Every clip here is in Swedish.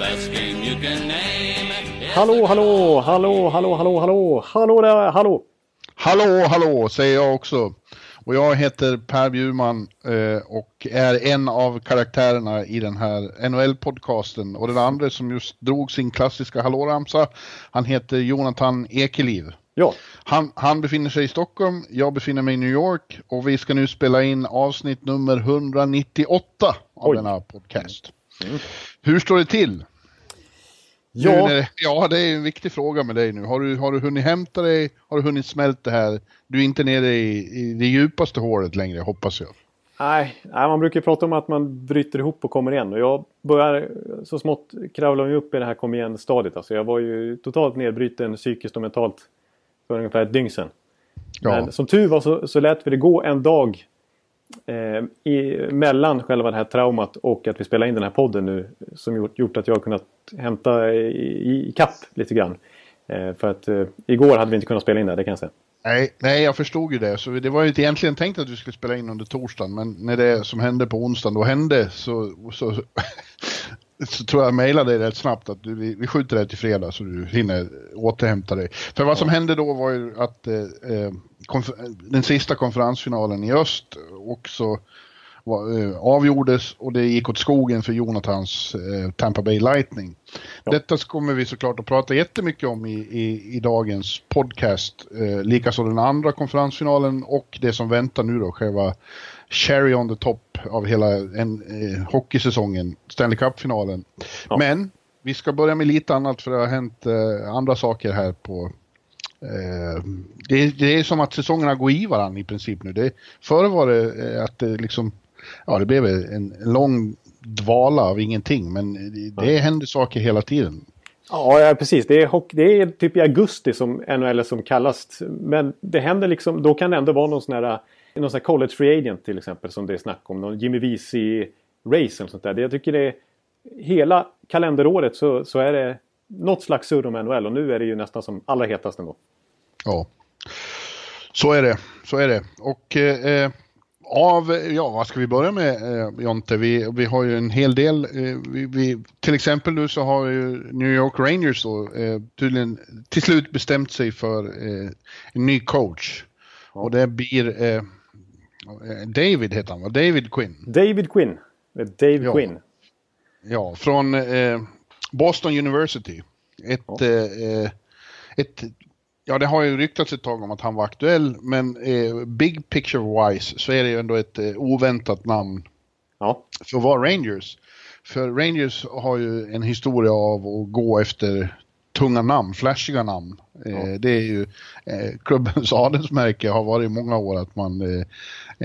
best game you can name. is Hallå, hallå, hallå, hallå, hallå, hallå, hallå där, hallå. Hallå, hallå, säger jag också. Och jag heter Per Bjurman eh, och är en av karaktärerna i den här NHL-podcasten. Och den andra som just drog sin klassiska hallåramsa, han heter Jonathan Ekeliv. Ja, Han, han befinner sig i Stockholm, jag befinner mig i New York och vi ska nu spela in avsnitt nummer 198 av Oj. denna podcast. Hur står det till? Ja, när, ja, det är en viktig fråga med dig nu. Har du, har du hunnit hämta dig? Har du hunnit smälta det här? Du är inte nere i, i det djupaste hålet längre, hoppas jag. nej, nej, man brukar prata om att man bryter ihop och kommer igen. Och jag börjar så smått kravla mig upp i det här kom igen stadiet. Alltså jag var ju totalt nedbruten psykiskt och mentalt för ungefär ett dygn sedan. Ja, Men som tur var så, så lät vi det gå en dag eh, i, mellan själva det här traumat och att vi spelar in den här podden nu. Som gjort, gjort att jag har kunnat hämta i, i, i kapp lite grann. Eh, för att eh, igår hade vi inte kunnat spela in det, det kan jag säga. nej, nej, jag förstod ju det. Så det var ju inte egentligen tänkt att vi skulle spela in under torsdagen, men när det som hände på onsdagen då hände så, så, så tror jag mejlade dig rätt snabbt att du, vi, vi skjuter det till fredag så du hinner återhämta dig. För vad som hände då var ju att eh, eh, den sista konferensfinalen i öst också var, eh, avgjordes och det gick åt skogen för Jonathans eh, Tampa Bay Lightning. Detta så kommer vi såklart att prata jättemycket om i, i, i dagens podcast. Eh, Likaså den andra konferensfinalen och det som väntar nu då, själva cherry on the top av hela en, eh, hockeysäsongen, Stanley Cup-finalen. Ja. Men vi ska börja med lite annat för det har hänt eh, andra saker här på Eh, det, det är som att säsongerna går i varandra i princip nu. Det, förr var det eh, att det liksom, ja det blev en, en lång dvala av ingenting men det, det händer saker hela tiden. Ja, ja precis. Det är, det är typ i augusti som NHL är som kallast. Men det händer liksom, då kan det ändå vara någon sån här, någon sån här college free agent till exempel som det är snack om. Någon Jimmy Vesey race eller sånt där. Det- Jag tycker det är hela kalenderåret så, så är det något slags surr om NHL och nu är det ju nästan som allra hetast ändå. Ja, så är det. Så är det. Och eh, av, ja vad ska vi börja med eh, Jonte? Vi, vi har ju en hel del. Eh, vi, vi, till exempel nu så har ju New York Rangers då eh, tydligen till slut bestämt sig för eh, en ny coach. Och det blir eh, David heter han va? David Quinn. David Quinn. Dave Ja. Quinn. Ja, från eh, Boston University. Ett, Ja. eh, eh, ett, ja det har ju ryktats ett tag om att han var aktuell, men eh, big picture wise så är det ju ändå ett eh, oväntat namn Ja. för att vara Rangers. För Rangers har ju en historia av att gå efter tunga namn, flashiga namn. Eh, det är ju eh, klubbens adelsmärke har varit i många år att man eh,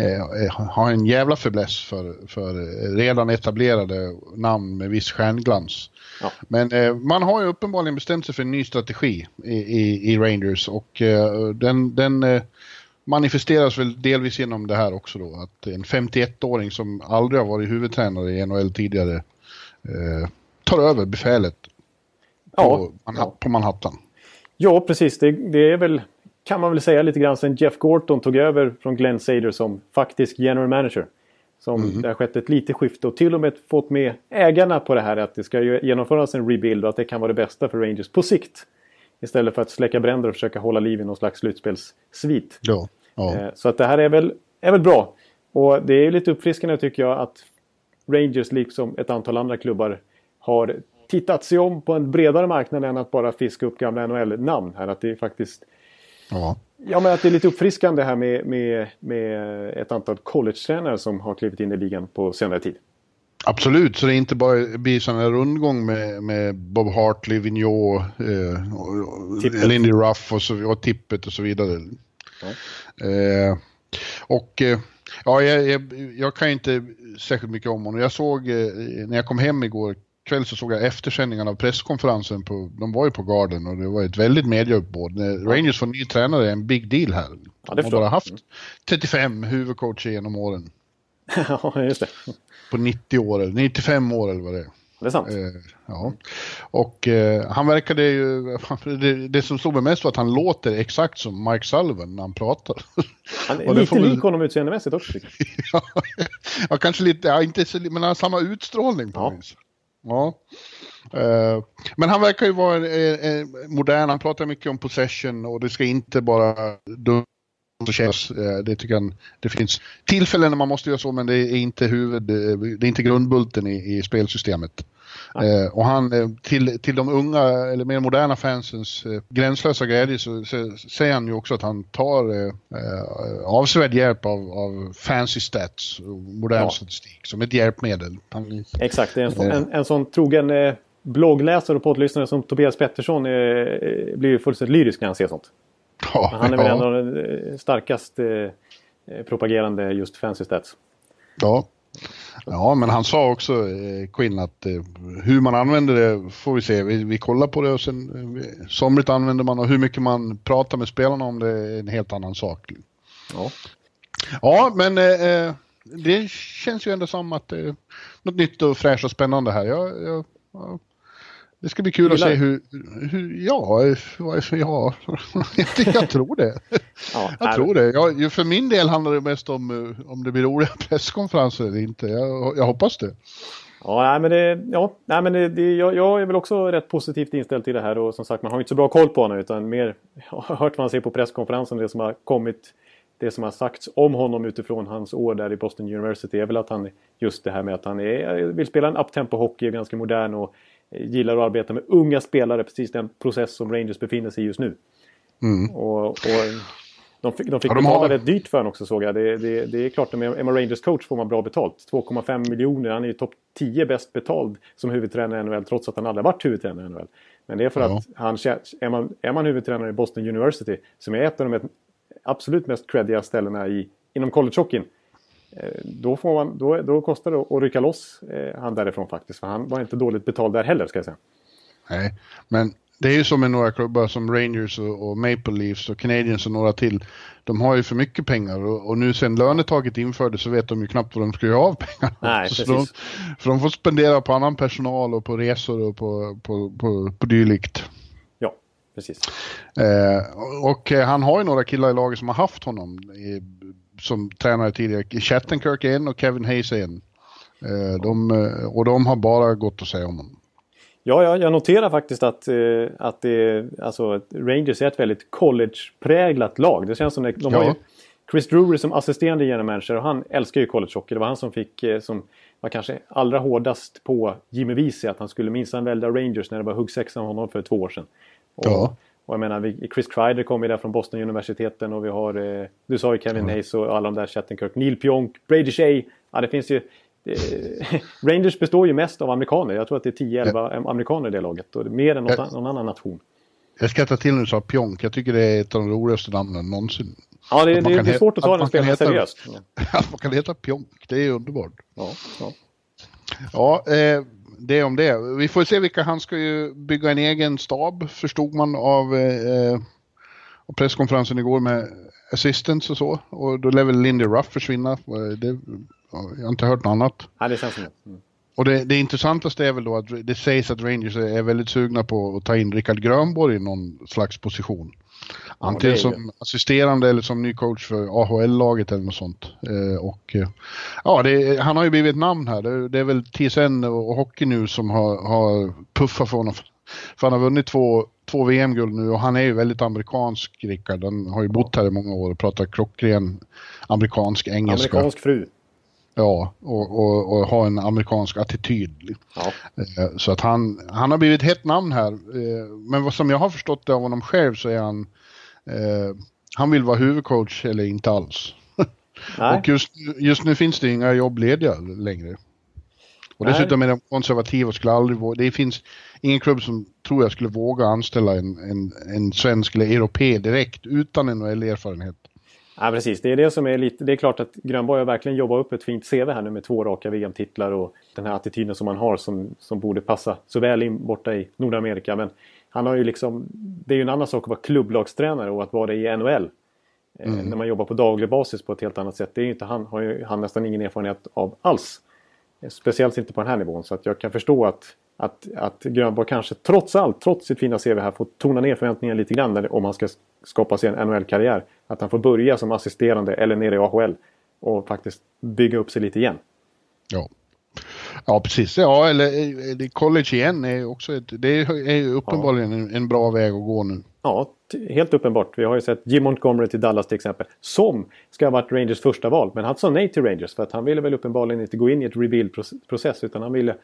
eh, har en jävla fäbless för, för eh, redan etablerade namn med viss stjärnglans. Ja. Men eh, man har ju uppenbarligen bestämt sig för en ny strategi i, i, i Rangers och eh, den, den eh, manifesteras väl delvis genom det här också då. Att en 51-åring som aldrig har varit huvudtränare i NHL tidigare eh, tar över befälet Ja. på, Manha- ja. på Manhattan. Ja, precis. Det, det är väl, kan man väl säga lite grann sen Jeff Gorton tog över från Glenn Sader som faktisk general manager. Som det har skett ett litet skifte och till och med fått med ägarna på det här att det ska genomföras en rebuild och att det kan vara det bästa för Rangers på sikt. Istället för att släcka bränder och försöka hålla liv i någon slags slutspelssvit. Ja. Ja. Eh, Så att det här är väl, är väl bra. Och det är lite uppfriskande tycker jag att Rangers liksom ett antal andra klubbar har tittat sig om på en bredare marknad än att bara fiska upp gamla NHL-namn här. Att det är faktiskt ja. Ja, men att det är lite uppfriskande här med, med, med ett antal college-tränare som har klivit in i ligan på senare tid. Absolut, så det inte bara blir sån här rundgång med, med Bob Hartley, Vigneault, eh, och- och Tippet. Lindy Ruff och, så, och Tippet och så vidare. Eh, och eh, ja, jag, jag, jag kan ju inte särskilt mycket om honom. Jag såg eh, när jag kom hem igår kväll så såg jag eftersändningen av presskonferensen på, de var ju på Garden och det var ett väldigt mediauppbåd. Rangers får ny tränare är en big deal här. Ja, det de har bara haft 35 huvudcoacher genom åren. ja, just det. På 90 år, eller 95 år eller vad det är. Det är sant. Eh, ja. Och eh, han verkade ju, det, det som slog mig mest var att han låter exakt som Mike Sullivan när han pratar. Han är lite lik honom utseendemässigt också. ja, ja, kanske lite, ja, inte så, men han har samma utstrålning på Ja. vis. Ja. Eh, men han verkar ju vara modern, han pratar mycket om possession och det ska inte bara och kännas. Eh, Det tycker han, det finns tillfällen när man måste göra så men det är inte huvud, eh, det är inte grundbulten i, i spelsystemet. Eh, och han, eh, till, till de unga eller mer moderna fansens eh, gränslösa glädje så, så säger han ju också att han tar eh, avsevärd hjälp av, av fancy stats och modern Ja. statistik som ett hjälpmedel. Han, Exakt, det är en, sån- en, en sån trogen eh, bloggläsare och poddlyssnare som Tobias Pettersson eh, blir ju fullständigt lyrisk när han ser sånt. Ja, Men han är väl ja, en av de eh, starkast eh, eh, propagerande just fancy stats. ja. ja, men han sa också, eh, Quinn, att eh, hur man använder det får vi se. Vi, vi kollar på det och sen eh, somligt använder man och hur mycket man pratar med spelarna om det är en helt annan sak. Ja. Ja, men eh, eh, det känns ju ändå som att det är något nytt och fräscht och spännande här. Jag, jag, ja, det ska bli kul att Gillar se det. hur, hur ja, vad- ja, jag tror det. Ja, Jag tror det. Jag, för min del handlar det mest om eh, om det blir roliga presskonferenser eller inte. Jag, jag hoppas det. Ja, nej, men det, ja, nej, men det, det, jag, jag är väl också rätt positivt inställd till det här och som sagt man har inte så bra koll på honom utan mer jag har hört vad han säger på presskonferensen det som har kommit det som har sagts om honom utifrån hans år där i Boston University är väl att han just det här med att han är, vill spela en uptempo hockey, ganska modern och gillar att arbeta med unga spelare, precis den process som Rangers befinner sig i just nu. Och, och de fick, de fick Ja, de betala har- rätt dyrt för honom också såg jag. Det, det, det är klart, är man Rangers coach får man bra betalt. 2,5 miljoner. Han är ju topp 10 bäst betald som huvudtränare i NHL trots att han aldrig varit huvudtränare i NHL. Men det är för Ja. att han, är, man, är man huvudtränare i Boston University som är ett av de absolut mest creddiga ställena i, inom collegehockeyn. Eh, Då, får man, då, då kostar det att rycka loss eh, han därifrån faktiskt. För han var inte dåligt betald där heller ska jag säga. Nej, men det är ju som med några klubbar som Rangers och, och Maple Leafs och Canadiens och några till. De har ju för mycket pengar och, och nu sen lönetaket infördes så vet de ju knappt vad de ska göra av pengarna. Nej, Så precis. de, för de får spendera på annan personal och på resor och på, på, på, på dylikt. Ja, precis. Eh, och eh, han har ju några killar i laget som har haft honom i, som tränare tidigare. Shattenkirk är en och Kevin Hayes är en. Eh, de, eh, och de har bara gått att säga om honom. Ja, jag, jag noterar faktiskt att, eh, att det, alltså, att Rangers är ett väldigt college-präglat lag. Det känns som det, de har Ja. ju Chris Drury som assisterande general manager och han älskar ju collegehockey. Det var han som fick, som var kanske allra hårdast på Jimmy Vesey att han skulle minsann välja Rangers när det var huggsexa av honom för två år sedan. Och, Ja. Och jag menar, Chris Kreider kom ju där från Boston universiteten och vi har, eh, du sa ju Kevin Hayes och alla de där, Shattenkirk, Neil Pionk, Brady Shea. Ja, det finns ju eh, Rangers består ju mest av amerikaner. Jag tror att det är 10-11 amerikaner i det laget. Och mer än något, Ja. an- någon annan nation. Jag skrattar till när du sa Pjonk. Jag tycker det är ett av de roligaste namnen någonsin. Ja, det, det, det är svårt att ta den spelaren seriöst. Att man kan heta Pjonk, det är underbart. Ja, ja. Ja, eh, det om det. Vi får se vilka, han ska ju bygga en egen stab förstod man av, eh, presskonferensen igår med assistants och så. Och då lär väl Lindy Ruff försvinna. Det, ja, jag har inte hört något annat. ja det känns som det. Mm. Och det, det intressantaste är väl då att det sägs att Rangers är väldigt sugna på att ta in Rickard Grönborg i någon slags position. Antingen som assisterande eller som ny coach för AHL-laget eller något sånt. Eh, och, eh, ja, det, han har ju blivit ett namn här. Det, det är väl TSN och, Hockey nu som har, har puffat för honom. För han har vunnit två, två VM-guld nu och han är ju väldigt amerikansk, Rickard. Han har ju bott här i många år och pratar klockren amerikansk engelska. Amerikansk fru. Ja, och, och, och ha en amerikansk attityd. Ja. Eh, Så att han, han har blivit ett hett namn här. Men vad som jag har förstått det av honom själv så är han, eh, han vill vara huvudcoach eller inte alls. Och just, just nu finns det inga jobb lediga längre. Och Nej. dessutom är de konservativa och skulle aldrig våga, det finns ingen klubb som tror jag skulle våga anställa en, en, en svensk eller europé direkt utan NHL-erfarenhet. Ja, precis. Det är det som är lite... Det är klart att Grönborg har verkligen jobbat upp ett fint CV här nu med två raka VM-titlar och den här attityden som han har som, som borde passa så väl in borta i Nordamerika. Men han har ju liksom... Det är ju en annan sak att vara klubblagstränare och att vara det i NHL. Eh, mm. När man jobbar på daglig basis på ett helt annat sätt. Det är inte, han har ju han nästan ingen erfarenhet av alls. Eh, speciellt inte på den här nivån. Så att jag kan förstå att, att, att Grönborg kanske trots allt, trots sitt fina CV här, får tona ner förväntningarna lite grann om han ska skapa sig en NHL-karriär. Att han får börja som assisterande eller nere i AHL och faktiskt bygga upp sig lite igen. Ja. Ja, precis. Ja, eller eh, college igen är också ett, det är uppenbarligen ja. en, en bra väg att gå nu. Ja, helt uppenbart. Vi har ju sett Jim Montgomery till Dallas till exempel. Som ska ha varit Rangers första val. Men han sa nej till Rangers för att han ville väl uppenbarligen inte gå in i ett rebuild-process. Utan han ville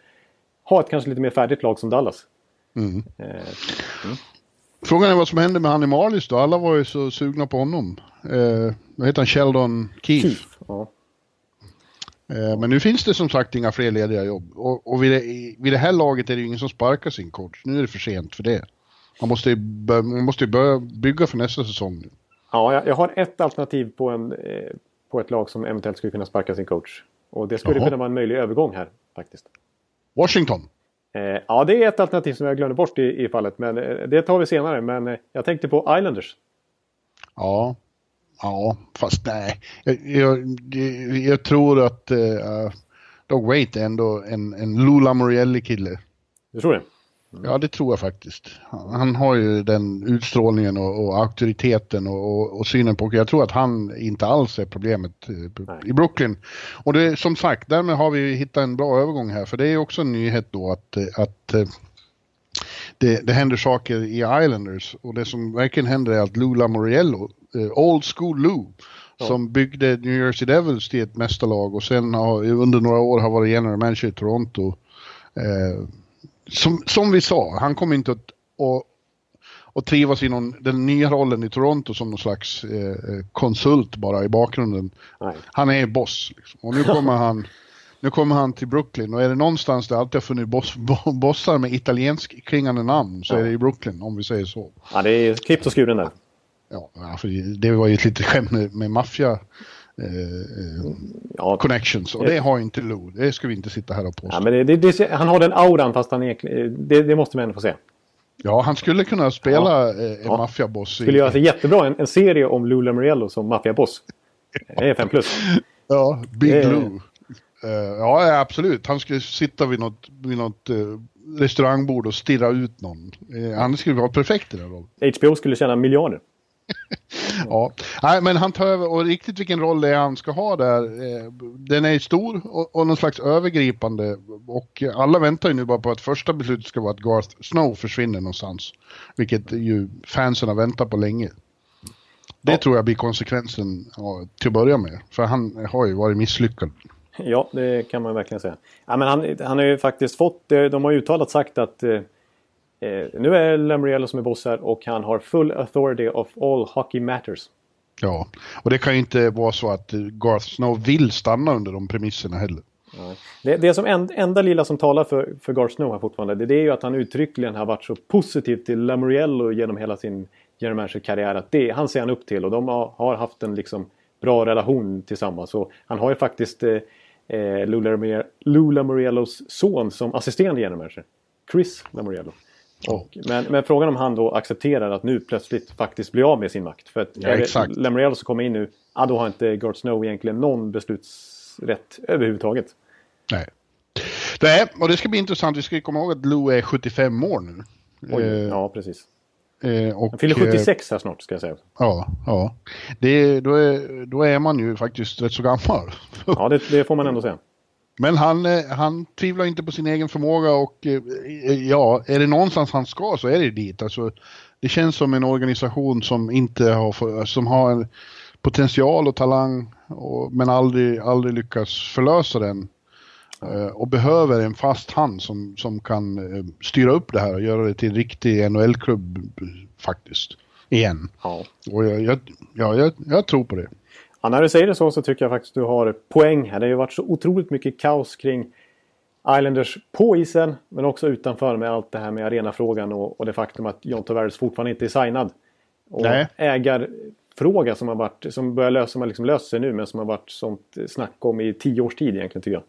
ha ett kanske lite mer färdigt lag som Dallas. Mm. Eh, mm. Frågan är vad som hände med han i Marlies då. Alla var ju så sugna på honom. Eh, vad heter han? Sheldon Keefe. Keefe ja. Eh, men nu finns det som sagt inga fler lediga jobb. Och, och vid, det, vid det här laget är det ju ingen som sparkar sin coach. Nu är det för sent för det. Man måste ju, man måste börja bygga för nästa säsong. Ja, jag, jag har ett alternativ på, en, eh, på ett lag som eventuellt skulle kunna sparka sin coach. Och det skulle Jaha. kunna vara en möjlig övergång här faktiskt. Washington? Eh, ja, det är ett alternativ som jag glömde bort i, i fallet. Men eh, det tar vi senare. Men eh, jag tänkte på Islanders. Ja, ja, fast nej. Jag, jag, jag tror att uh, Doug Waite är ändå en, en Lula Morelli-kille. Du tror det? Mm. Ja, det tror jag faktiskt. Han har ju den utstrålningen och, och auktoriteten och, och, och, synen på... Jag tror att han inte alls är problemet Nej. i Brooklyn. Och det, som sagt, därmed har vi hittat en bra övergång här. För det är också en nyhet då att, att det, det händer saker i Islanders. Och det som verkligen händer är att Lou Lamoriello, eh, Old School Lou, ja. som byggde New Jersey Devils till ett mästarlag och sen har, under några år har varit general manager i Toronto. Eh, som, som vi sa, han kommer inte att, att, att trivas i någon, den nya rollen i Toronto som någon slags eh, konsult bara i bakgrunden. Nej. Han är boss. Liksom. Och nu kommer han nu kommer han till Brooklyn och är det någonstans det alltid har funnits boss, bossar med italiensk klingande namn så ja. är det i Brooklyn om vi säger så. Ja, det är klippt och skuren där. Ja, för det var ju ett litet skämt med, med maffia eh, ja, connections. Och det har inte Lou. Det ska vi inte sitta här och påstå. Ja, men det, det, det, han har den auran fast han är... Det, måste man ändå få se. Ja, han skulle kunna spela ja. Eh, en ja. maffiaboss. Skulle göra sig jättebra. En, en serie om Lou Lamoriello som maffiaboss. Det är 5 plus. Ja, Big det... Lou. Uh, ja, absolut. Han skulle sitta vid något, vid något restaurangbord och stirra ut någon. Han skulle vara perfekt i den rollen. HBO skulle tjäna miljarder. ja, Nej, men han tar över och riktigt vilken roll det är han ska ha där. Eh, den är stor och, och någon slags övergripande och alla väntar ju nu bara på att första beslutet ska vara att Garth Snow försvinner någonstans. Vilket ju fansen har väntat på länge. Det ja. tror jag blir konsekvensen ja, till att börja med. För han har ju varit misslyckad. Ja, det kan man verkligen säga. Ja, men han, han har ju faktiskt fått, de har ju uttalat sagt att eh, nu är Lamriello som är boss här och han har full authority of all hockey matters. Ja, och det kan ju inte vara så att Garth Snow vill stanna under de premisserna heller. Ja. Det, det som en, enda lilla som talar för, för Garth Snow här fortfarande det, det är ju att han uttryckligen har varit så positiv till Lamoriello genom hela sin general karriär att det, han ser han upp till och de har, har haft en liksom bra relation tillsammans. Och han har ju faktiskt eh, eh Lamoriellos son som assisterande general. Chris Lamoriello. Och, men, men, frågan om han då accepterar att nu plötsligt faktiskt bli av med sin makt. För att ja, är Lamriel som kommer in nu, ja, då har inte Gert Snow egentligen någon beslutsrätt överhuvudtaget. Nej. Nej, och det ska bli intressant. Vi ska komma ihåg att Lou är 75 år nu. Oj, eh, ja, precis. Eh, och, han fyller 76 här snart ska jag säga. Ja, ja. Det, då, är, då är man ju faktiskt rätt så gammal. ja, det, det får man ändå säga. Men han, eh, han tvivlar inte på sin egen förmåga och eh, ja, är det någonstans han ska så är det dit. Alltså, det känns som en organisation som inte har, som har potential och talang och, men aldrig, aldrig lyckas förlösa den. Eh, och behöver en fast hand som, som kan styra upp det här och göra det till en riktig NHL-klubb faktiskt. Igen. Ja. Och jag, jag, ja, jag, jag tror på det. Ja, när du säger det så så tycker jag faktiskt du har poäng här. Det har ju varit så otroligt mycket kaos kring Islanders på isen men också utanför med allt det här med arenafrågan och, och det faktum att John Tavares fortfarande inte är signad. Och Nej. ägar fråga som har varit, som börjar lösa, som har liksom löst sig nu men som har varit sånt snack om i tio års tid egentligen tycker jag.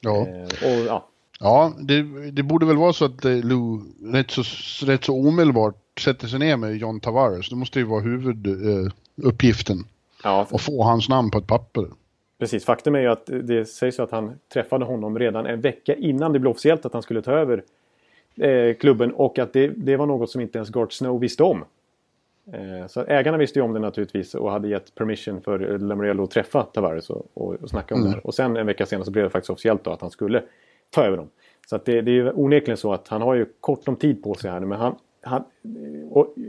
Ja. Eh, och, ja. Ja, det, det borde väl vara så att eh, Lou rätt så, rätt så omedelbart sätter sig ner med John Tavares. Det måste ju vara huvuduppgiften. Ja, att få hans namn på ett papper. precis. Faktum är ju att det sägs ju att han träffade honom redan en vecka innan det blev officiellt att han skulle ta över eh, klubben och att det, det var något som inte ens Gart Snow visste om. Eh, så ägarna visste ju om det naturligtvis och hade gett permission för Lamoriello att träffa Tavares och, och, och snacka om Mm. det här. Och sen en vecka senare så blev det faktiskt officiellt då att han skulle ta över dem. Så att det, det är ju onekligen så att han har ju kort om tid på sig här nu. Men han, han,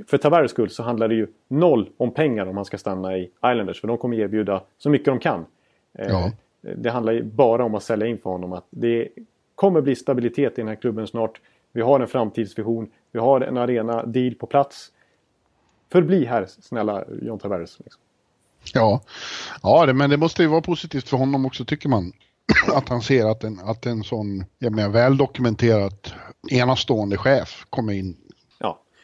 för Tavares skull så handlar det ju noll om pengar om han ska stanna i Islanders. För de kommer erbjuda så mycket de kan. Eh, Ja. Det handlar ju bara om att sälja in för honom. Att det kommer bli stabilitet i den här klubben snart. Vi har en framtidsvision. Vi har en arena-deal på plats. Förbli här, snälla John Tavares. Liksom. Ja, ja det, men det måste ju vara positivt för honom också tycker man. Att han ser att en, att en sån jag menar, väldokumenterat enastående chef kommer in.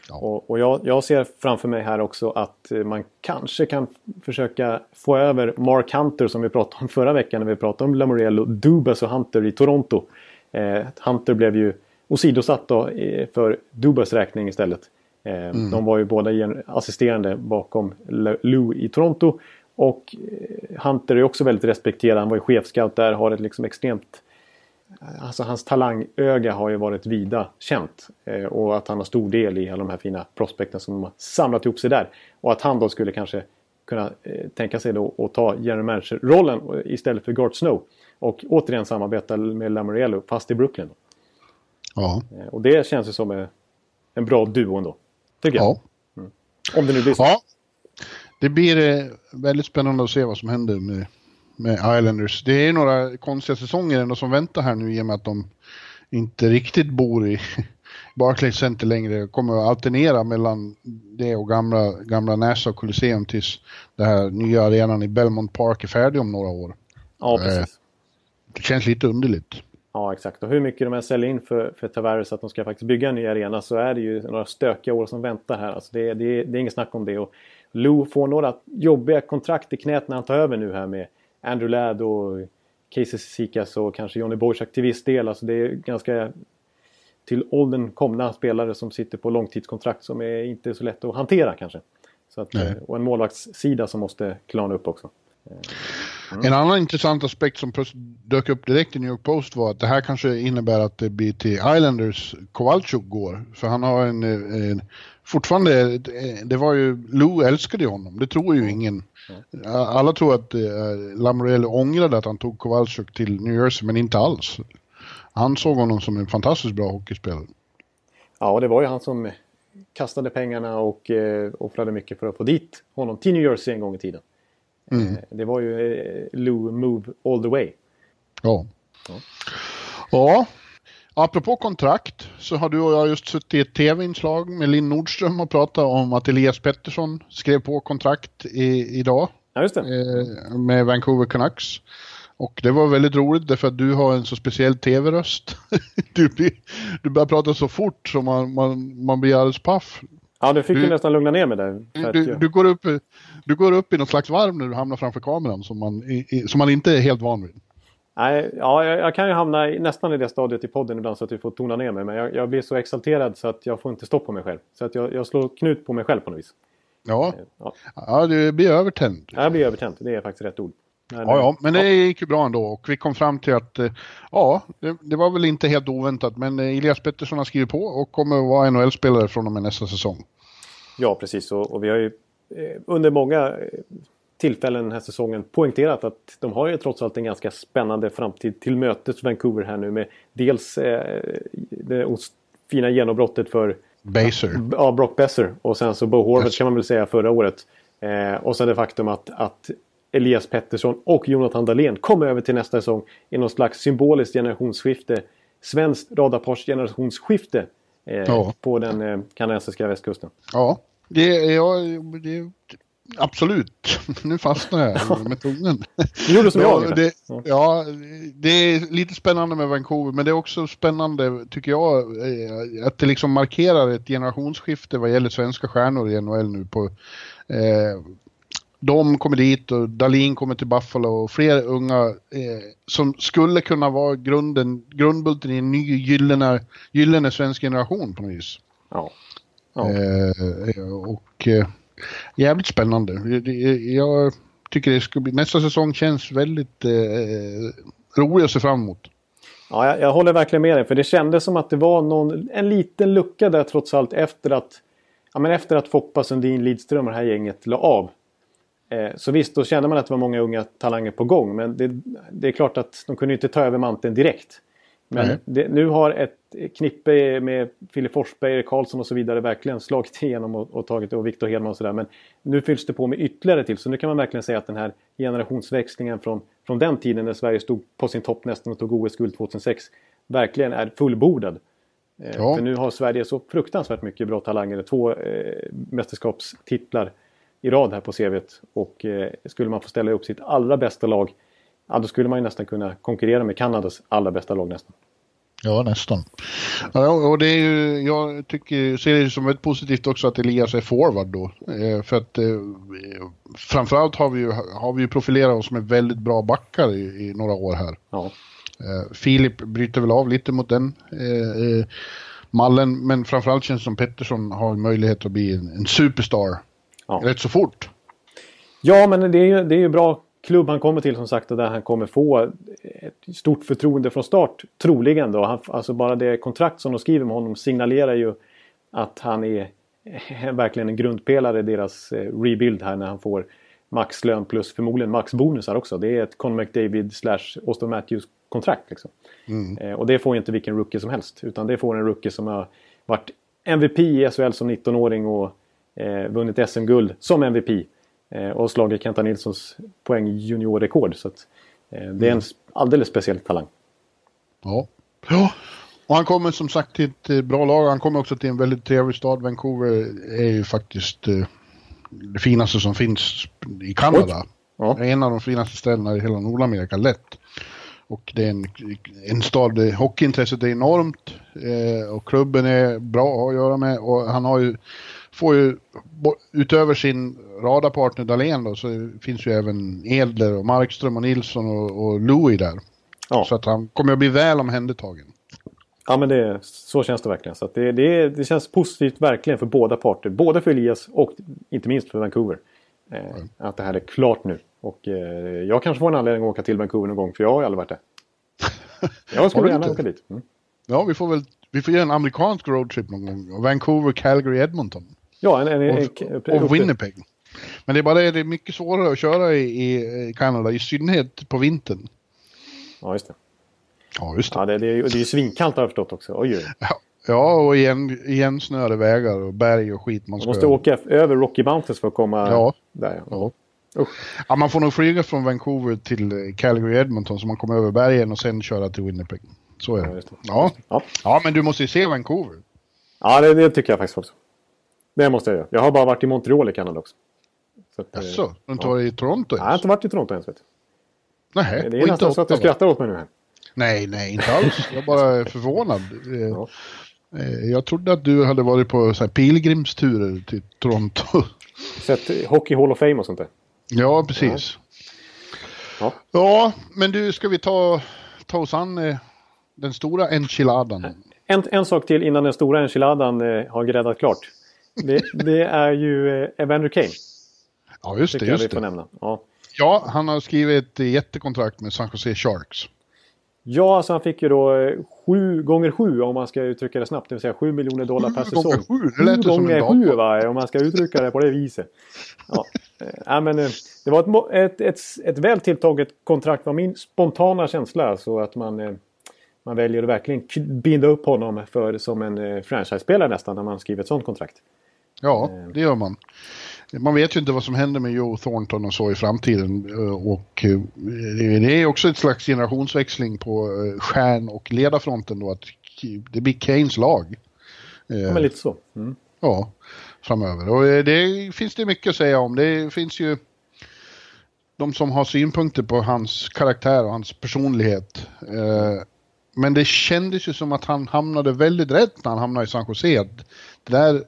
Ja. Och, och jag, jag ser framför mig här också att eh, man kanske kan försöka få över Mark Hunter som vi pratade om förra veckan när vi pratade om Lamoriello, Dubas och Hunter i Toronto. Eh, Hunter blev ju åsidosatt då, eh, för Dubas räkning istället. Eh, De var ju båda assisterande bakom Lou i Toronto. Och eh, Hunter är också väldigt respekterad. Han var ju chefscout där, har ett liksom extremt Alltså hans talangöga har ju varit vida känt. Eh, och att han har stor del i alla de här fina prospekten som de har samlat ihop sig där. Och att han då skulle kanske kunna eh, tänka sig då att ta general manager-rollen eh, istället för Gart Snow. Och återigen samarbeta med Lamoriello fast i Brooklyn. Ja, Eh, och det känns ju som eh, en bra duo ändå. Tycker jag. ja. Om det nu blir så. ja. Det blir eh, väldigt spännande att se vad som händer med, med Islanders. Det är några konstiga säsonger ändå som väntar här nu i och med att de inte riktigt bor i Barclays Center längre. Kommer att alternera mellan det och gamla, gamla Nassau Coliseum tills den här nya arenan i Belmont Park är färdig om några år. Ja, precis. Det känns lite underligt. Ja, exakt. Och hur mycket de än säljer in för, för Tavares att de ska faktiskt bygga en ny arena så är det ju några stökiga år som väntar här. Alltså det, det, det är inget snack om det. Och Lou får några jobbiga kontrakt i knät när han tar över nu här med Andrew Ladd och Casey Cizikas och kanske Johnny Boychuk till viss del. Alltså det är ganska till åldern komna spelare som sitter på långtidskontrakt som är inte så lätt att hantera kanske. Så att, Nej. eh, och en målvaktssida som måste klarna upp också. En annan intressant aspekt som dök upp direkt i New York Post var att det här kanske innebär att det blir till Islanders Kowalczyk går. För han har en, en fortfarande, det var ju, Lou älskade honom, det tror ju ingen. Alla tror att eh, Lamorelli ångrade att han tog Kowalczyk till New Jersey, men inte alls. Han såg honom som en fantastiskt bra hockeyspelare. Ja, och det var ju han som kastade pengarna och eh, offrade mycket för att få dit honom till New Jersey en gång i tiden. Eh, det var ju eh, Lou Move All The Way. Ja. Ja. Ja. Apropå kontrakt så har du och jag just suttit i ett tv-inslag med Linn Nordström och pratat om att Elias Pettersson skrev på kontrakt i, idag Ja, just det. eh, med Vancouver Canucks. Och det var väldigt roligt därför att du har en så speciell tv-röst. du, blir- du börjar prata så fort så man, man, man blir alldeles paff. Ja, du fick du- nästan lugna ner mig där. Du, jag- du, går upp, du går upp i något slags varv när du hamnar framför kameran som man, i, som man inte är helt van vid. Nej, ja, jag, jag kan ju hamna i, nästan i det stadiet i podden ibland så att vi får tona ner mig. Men jag, jag blir så exalterad så att jag får inte stopp på mig själv. Så att jag, jag slår knut på mig själv på något vis. Ja, Ja, ja du blir övertänd. jag blir övertänd. Det är faktiskt rätt ord. Men, Ja, ja, men det gick ju bra ändå och vi kom fram till att eh, ja, det, det var väl inte helt oväntat men eh, Elias Pettersson har skrivit på och kommer att vara NHL-spelare från och med nästa säsong. Ja, precis. Och, och vi har ju eh, under många eh, tillfällen den här säsongen poängterat att de har ju trots allt en ganska spännande framtid till mötes Vancouver här nu med dels eh, det fina genombrottet för Baser. ja, Brock Besser och sen så Bo Horvath Yes. kan man väl säga förra året. Eh, och sen det faktum att, att Elias Pettersson och Jonathan Dahlén kom över till nästa säsong i någon slags symboliskt generationsskifte. Svenskt radarpars generationsskifte eh, Ja. på den eh, kanadensiska västkusten. Ja, det är ja, det, absolut. Nu fastnar jag med tungan. Du gjorde som jag det, Ja. ja, det är lite spännande med Vancouver, men det är också spännande, tycker jag, eh, att det liksom markerar ett generationsskifte vad gäller svenska stjärnor i NHL nu på, eh, de kommer dit och Dalin kommer till Buffalo och fler unga eh, som skulle kunna vara grunden, grundbulten i en ny gyllene, gyllene svensk generation på något vis. Ja. ja. Eh, och eh, jävligt spännande. Jag tycker det ska bli, nästa säsong känns väldigt eh, rolig att se fram emot. Ja, jag, jag, håller verkligen med dig. För det kändes som att det var någon, en liten lucka där trots allt efter att, ja, men efter att Foppa, Sundin, Lidström och det här gänget la av. Eh, så visst, då kände man att det var många unga talanger på gång. Men det, det är klart att de kunde inte ta över manteln direkt. Men det, nu har ett knippe med Filip Forsberg, Erik Karlsson och så vidare verkligen slagit igenom och, och tagit och Viktor Hedman och sådär. Men nu fylls det på med ytterligare till. Så nu kan man verkligen säga att den här generationsväxlingen från, från den tiden när Sverige stod på sin topp nästan och tog OS-guld 2006 verkligen är fullbordad. Eh, ja. För nu har Sverige så fruktansvärt mycket bra talanger. Två eh, mästerskapstitlar i rad här på CVt. Och eh, skulle man få ställa upp sitt allra bästa lag ja, då skulle man ju nästan kunna konkurrera med Kanadas allra bästa lag nästan. Ja, nästan. Ja, och det är ju, jag tycker, ser det som ett positivt också att Elias är forward då. Eh, för att eh, framförallt har vi ju, har vi ju profilerat oss med väldigt bra backar i, i några år här. Ja. Eh, Filip bryter väl av lite mot den eh, eh, mallen, men framförallt känns det som Pettersson har möjlighet att bli en, en superstar ja. rätt så fort. Ja, men det är ju, det är ju bra klubb han kommer till som sagt och där han kommer få ett stort förtroende från start. Troligen då. Han, alltså bara det kontrakt som de skriver med honom signalerar ju att han är verkligen en grundpelare i deras eh, rebuild här när han får maxlön plus förmodligen maxbonusar också. Det är ett Conor McDavid slash Austin Matthews kontrakt. Liksom. Mm. Eh, och det får inte vilken rookie som helst. Utan det får en rookie som har varit MVP i SHL som 19-åring och eh, vunnit SM-guld som MVP. Eh, och slagit Kenta Nilssons poäng juniorrekord. Så att, eh, det är en mm. alldeles speciell talang. Ja. ja. Och han kommer som sagt till ett eh, bra lag. Han kommer också till en väldigt trevlig stad. Vancouver är ju faktiskt det finaste som finns i Kanada. Ja. En av de finaste ställena i hela Nordamerika, lätt. Och det är en, en stad där hockeyintresset är enormt eh, och klubben är bra att göra med och han har ju får ju, utöver sin radarpartner Dahlén då, så finns ju även Edler och Markström och Nilsson och, och Louis där. Ja. Så att han kommer att bli väl omhändertagen. Ja men det, så känns det verkligen. Så det, det, det känns positivt verkligen för båda parter. Både för Elias och inte minst för Vancouver. Eh, mm. Att det här är klart nu. Och eh, jag kanske får en anledning att åka till Vancouver någon gång för jag har ju aldrig varit där. Jag skulle gärna åka dit. Mm. Ja vi får väl vi får göra en amerikansk roadtrip någon gång. Vancouver, Calgary, Edmonton. Ja, en, en, och, och Winnipeg. Men det är bara det, det är mycket svårare att köra i, i Kanada, i synnerhet på vintern. Ja, just det. Ja, just det. Ja, det, det, är, det är svinkallt har jag förstått också. Oj, oj. Ja, ja, och igen, igensnöade vägar och berg och skit. Man, man måste åka över Rocky Mountains för att komma ja. där. Ja. Ja. ja, man får nog flyga från Vancouver till Calgary Edmonton så man kommer över bergen och sen köra till Winnipeg. Så är det. Ja, ja. ja. men du måste ju se Vancouver. Ja, det, det tycker jag faktiskt också. Det måste jag göra. Jag har bara varit i Montreal i Kanada också. Jaså, du har inte varit i Toronto ens? Nej, jag har inte varit i Toronto ens. Vet du. Nej, det är nästan så att du skrattar åt mig nu här. Nej, nej, inte alls. Jag är bara förvånad. Ja. Eh, jag trodde att du hade varit på så här pilgrimsturer till Toronto. Sett Hockey Hall of Fame och sånt där? Ja, precis. Ja, ja men du, ska vi ta, ta oss an eh, den stora enchiladan? En, en sak till innan den stora enchiladan eh, har gräddat klart. Det, det är ju eh, Evander Kane. Ja, just det. Just det. Nämna. Ja. ja, han har skrivit ett jättekontrakt med San Jose Sharks. Ja, alltså han fick ju då eh, sju gånger sju om man ska uttrycka det snabbt. Det vill säga sju miljoner dollar per säsong. Gånger sju, det lät sju gånger sju va, om man ska uttrycka det på det viset. Ja, äh, men, det var ett, ett, ett, ett väl tilltaget kontrakt var min spontana känsla. Så att man man väljer att verkligen binda upp honom för, som en eh, franchise-spelare nästan när man skriver ett sånt kontrakt. Ja, eh. det gör man. Man vet ju inte vad som händer med Joe Thornton och så i framtiden. Eh, och det är också ett slags generationsväxling på stjärn och ledarfronten då att det blir Kanes lag. Ja, men lite så. Mm. Ja, framöver. Och det finns det mycket att säga om. Det finns ju de som har synpunkter på hans karaktär och hans personlighet. Men det kändes ju som att han hamnade väldigt rätt när han hamnade i San Jose. Det där,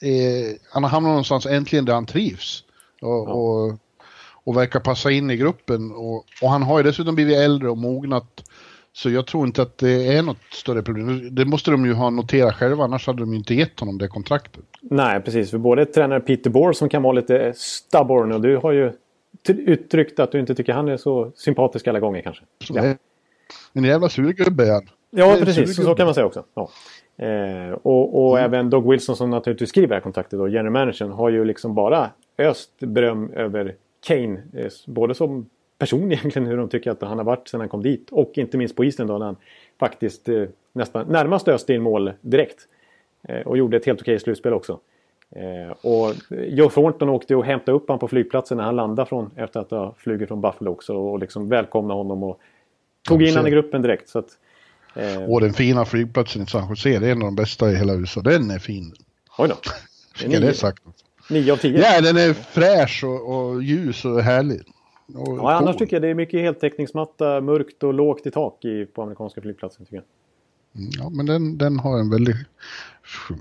eh, han har hamnat någonstans äntligen där han trivs. Och, ja. och och verkar passa in i gruppen. Och, och han har ju dessutom blivit äldre och mognat. Så jag tror inte att det är något större problem. Det måste de ju ha noterat själva, annars hade de ju inte gett honom det kontraktet. Nej, precis. För både tränare Peter Bohr som kan vara lite stubborn och du har ju uttryckt att du inte tycker han är så sympatisk alla gånger kanske. Ja. En jävla surgubbe är han. Ja, precis. Så, så kan man säga också. Ja. Eh, och, och mm. även Doug Wilson som naturligtvis skriver det här kontraktet, då, general managern, har ju liksom bara öst beröm över Kane. Eh, både som person egentligen, hur de tycker att han har varit sedan han kom dit. Och inte minst på isen då, när han faktiskt eh, nästan närmast öste in mål direkt. Eh, och gjorde ett helt okej slutspel också. Eh, och Joe Thornton åkte och hämtade upp honom på flygplatsen när han landade från, efter att ha flugit från Buffalo också. Och liksom välkomnade honom och tog in honom i gruppen direkt. Så att, eh... Och den fina flygplatsen i San Jose, det är en av de bästa i hela USA. Den är fin. Oj då. Jag det sagt. 9 av 10. Ja, den är fräsch och, och ljus och härlig. Och ja, annars tycker jag det är mycket heltäckningsmatta, mörkt och lågt i tak i, på amerikanska flygplatsen. Tycker jag. Mm, ja, men den, den har en väldigt...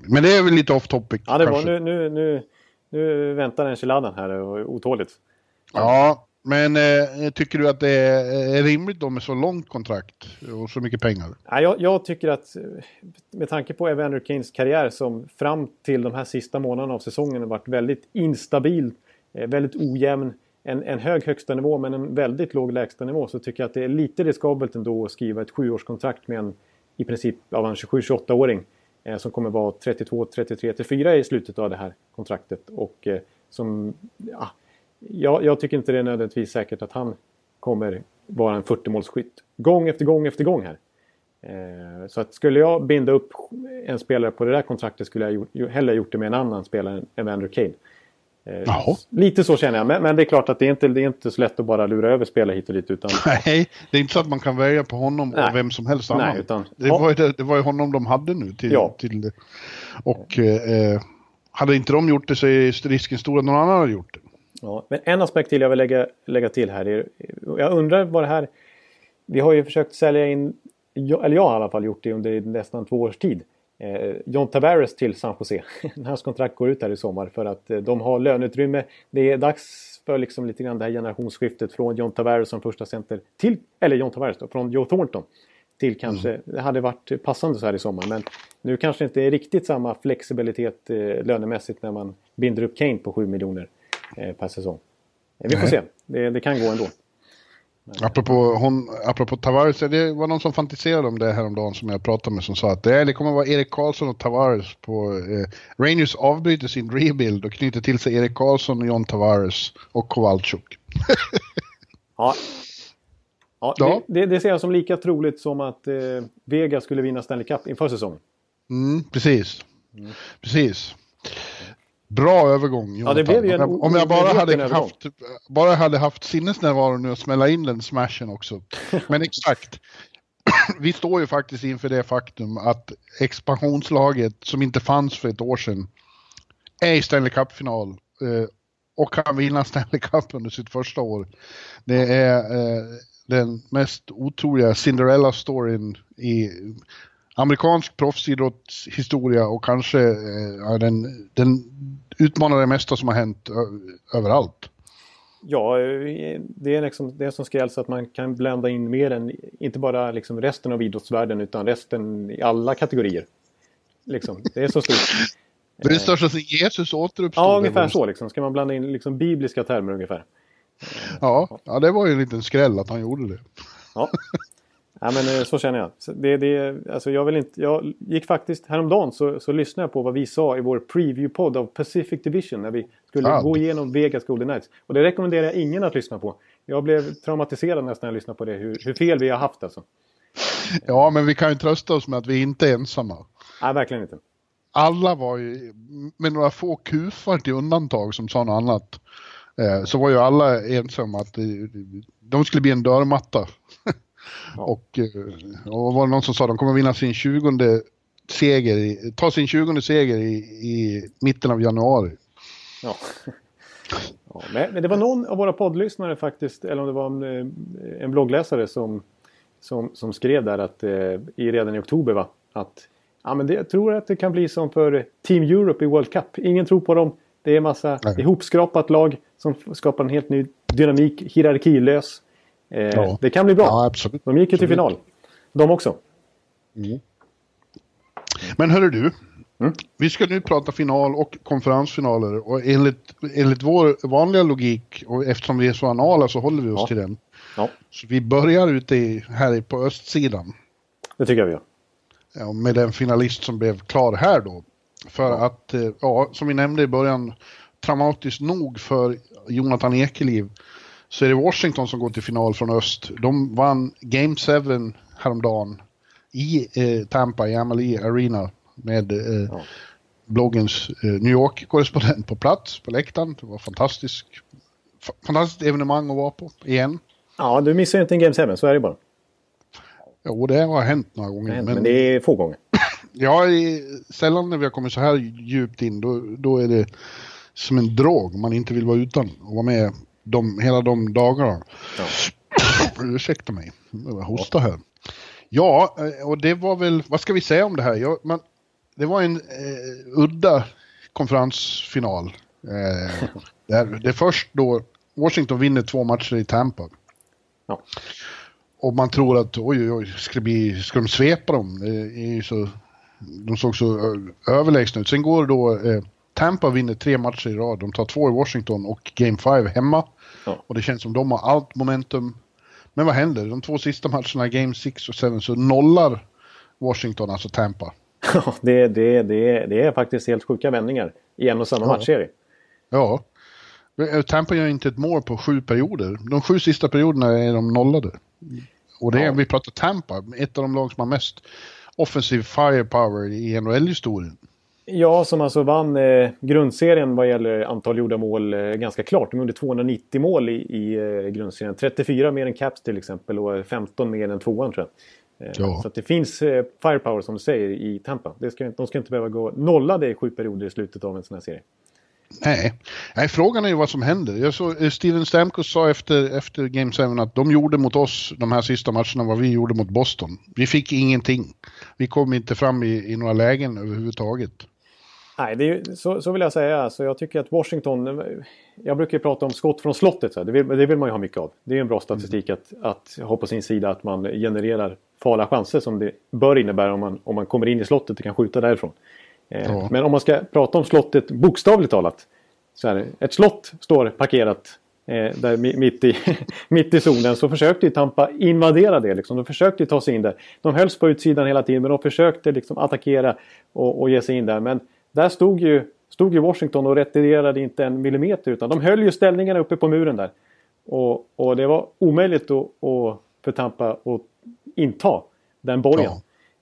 Men det är väl lite off topic. Ja, det var, nu, nu, nu, nu väntar enchiladan här och otåligt. Ja, men eh, tycker du att det är, rimligt då med så långt kontrakt och så mycket pengar? Ja, jag, jag tycker att med tanke på Evander Kanes karriär som fram till de här sista månaderna av säsongen har varit väldigt instabil, eh, väldigt ojämn en, en hög högsta nivå men en väldigt låg lägsta nivå så tycker jag att det är lite riskabelt ändå att skriva ett sjuårskontrakt med en i princip av en 27-28-åring eh, som kommer vara 32, 33, 34 i slutet av det här kontraktet. Och eh, som, ja, jag, jag, tycker inte det är nödvändigtvis säkert att han kommer vara en 40-målsskytt. Gång efter gång efter gång här. Eh, så att skulle jag binda upp en spelare på det där kontraktet skulle jag ju, hellre gjort det med en annan spelare än Evander Kane. Eh. Lite så känner jag, men, men, det är klart att det är, inte, det är inte så lätt att bara lura över spelare hit och dit. Utan... Nej, det är inte så att man kan välja på honom Nej. och vem som helst annan. Nej, utan... det, var ju det, det var ju honom de hade nu till, ja. till Och eh, hade inte de gjort det så är risken stor att någon annan hade gjort det. Ja, men en aspekt till jag vill lägga, lägga till här. Är, jag undrar vad det här... Vi har ju försökt sälja in, eller jag har i alla fall gjort det under nästan två års tid eh, John Tavares till San Jose. Hans kontrakt går ut här i sommar för att eh, de har löneutrymme. Det är dags för liksom lite grann det här generationsskiftet från John Tavares som första center till, eller John Tavares då, från Joe Thornton. Till kanske, mm. det hade varit passande så här i sommar men nu kanske inte är riktigt samma flexibilitet eh, lönemässigt när man binder upp Kane på 7 miljoner per säsong. Eh, vi får Nej. se, det, det kan gå ändå. Apropå, hon, apropå Tavares, det var någon som fantiserade om det häromdagen som jag pratade med som sa att det, det kommer vara Erik Karlsson och Tavares på... Eh, Rangers avbryter sin rebuild och knyter till sig Erik Karlsson, och John Tavares och Kowalczuk. ja. Ja, ja. Det, det, ser jag som lika troligt som att eh, Vega skulle vinna Stanley Cup inför säsongen. Mm, precis. Mm. Precis. Bra övergång Jonathan. Ja, det blev Om jag bara hade haft, bara hade haft sinnesnärvaro nu och smälla in den smashen också. Men exakt. Vi står ju faktiskt inför det faktum att expansionslaget som inte fanns för ett år sedan är i Stanley Cup-final eh, och kan vinna Stanley Cup under sitt första år. Det är eh, den mest otroliga Cinderella-storyn i amerikansk proffsidrottshistoria och kanske eh, den, den utmanar det mesta som har hänt överallt. Ja, det är liksom det som skrälls att man kan blanda in mer än inte bara liksom resten av idrottsvärlden utan resten i alla kategorier. Liksom, det är så stort. Det är det största sen Jesus återuppstod. Ja, ungefär så. Liksom. Ska man blanda in liksom bibliska termer ungefär. Ja, ja, det var ju en liten skräll att han gjorde det. Ja, Ja, men eh, så känner jag. Det, det, alltså jag, vill inte, jag gick faktiskt häromdagen så, så lyssnade jag på vad vi sa i vår preview-podd av Pacific Division när vi skulle ah. gå igenom Vegas Golden Knights. Och det rekommenderar jag ingen att lyssna på. Jag blev traumatiserad nästan när jag lyssnade på det, hur, hur fel vi har haft alltså. Ja, men vi kan ju trösta oss med att vi inte är ensamma. Nej, verkligen inte. Alla var ju, med några få kufar till undantag som sa något annat, eh, så var ju alla ensamma att de skulle bli en dörrmatta Och, eh, och var det någon som sa att de kommer vinna sin 20 seger, i, ta sin 20 seger i, i mitten av januari. Ja. ja men det var någon av våra poddlyssnare faktiskt, eller om det var en, eh, en bloggläsare som, som, som skrev där att eh, i, redan i oktober va, att ja, men det, jag tror att det kan bli som för Team Europe i World Cup. Ingen tror på dem. Det är massa Nej. ihopskrapat lag som skapar en helt ny dynamik, hierarkilös. Eh, Ja. Det kan bli bra. Ja, absolut. De gick ju till final. De också. Men hörru du. Mm. Vi ska nu prata final och konferensfinaler och enligt, enligt vår vanliga logik och eftersom vi är så anala så håller vi oss Ja. till den. Ja, Så vi börjar ute i, här på östsidan. det tycker jag vi gör. Ja, med den finalist som blev klar här då. För att, eh, ja, som vi nämnde i början, traumatiskt nog för Jonathan Ekeliv så är det Washington som går till final från öst. De vann Game 7 häromdagen i eh, Tampa, i Amalie Arena med eh, Ja. bloggens eh, New York-korrespondent på plats på läktaren. Det var fantastiskt, fa- fantastiskt evenemang att vara på igen. Ja, du missar ju inte en Game 7, så är det bara. Jo, det har hänt några gånger. Men, det är få gånger. Ja, sällan när vi har kommit så här djupt in, då, då är det som en drog man inte vill vara utan och vara med de, hela de dagarna. Ursäkta mig, jag hosta här. Ja, eh, och det var väl, vad ska vi säga om det här? Ja, man, det var en eh, udda konferensfinal. Eh, där, det är först då Washington vinner två matcher i Tampa. Ja. Och man tror att oj, oj, ska, bli, ska de svepa dem? Så, de såg så ö- överlägsna ut. Sen går då eh, Tampa vinner tre matcher i rad. De tar två i Washington och Game 5 hemma. Ja. Och det känns som de har allt momentum. Men vad händer? De två sista matcherna, Game 6 och 7, så nollar Washington, alltså Tampa. Ja, det, det, det, det är faktiskt helt sjuka vändningar i en och samma Ja. matchserie. Ja. Eh, Tampa gör inte ett mål på sju perioder. De sju sista perioderna är de nollade. Och det är, Ja. vi pratar Tampa, ett av de lag som har mest offensiv firepower i NHL-historien. Ja, som alltså vann eh, grundserien vad gäller antal gjorda mål eh, ganska klart. De gjorde 290 mål i, i eh, grundserien. 34 mer än Caps till exempel och 15 mer än tvåan tror jag. Eh, Ja. Så det finns eh, firepower som du säger i Tampa. Det ska, de ska inte behöva gå nollade i sju perioder i slutet av en sån här serie. Nej. Nej, frågan är ju vad som händer. Jag såg, eh, Steven Stamkos sa efter, efter Game 7 att de gjorde mot oss de här sista matcherna vad vi gjorde mot Boston. Vi fick ingenting. Vi kom inte fram i, i några lägen överhuvudtaget. Nej, det är, så, så vill jag säga. Alltså, jag tycker att Washington... Jag brukar prata om skott från slottet. Så. Det, vill, det vill man ju ha mycket av. Det är en bra statistik att, att ha på sin sida att man genererar farliga chanser som det bör innebära om man, om man kommer in i slottet och kan skjuta därifrån. Eh, Ja. Men om man ska prata om slottet bokstavligt talat. Så här, ett slott står parkerat eh, där mi- mitt i, mitt i zonen så försökte ju Tampa invadera det. Liksom. De försökte ta sig in där. De hölls på utsidan hela tiden men de försökte liksom attackera och, och ge sig in där. Men där stod ju, stod ju Washington och retirerade inte en millimeter utan de höll ju ställningarna uppe på muren där. Och, och det var omöjligt att, att, för Tampa att inta den borgen.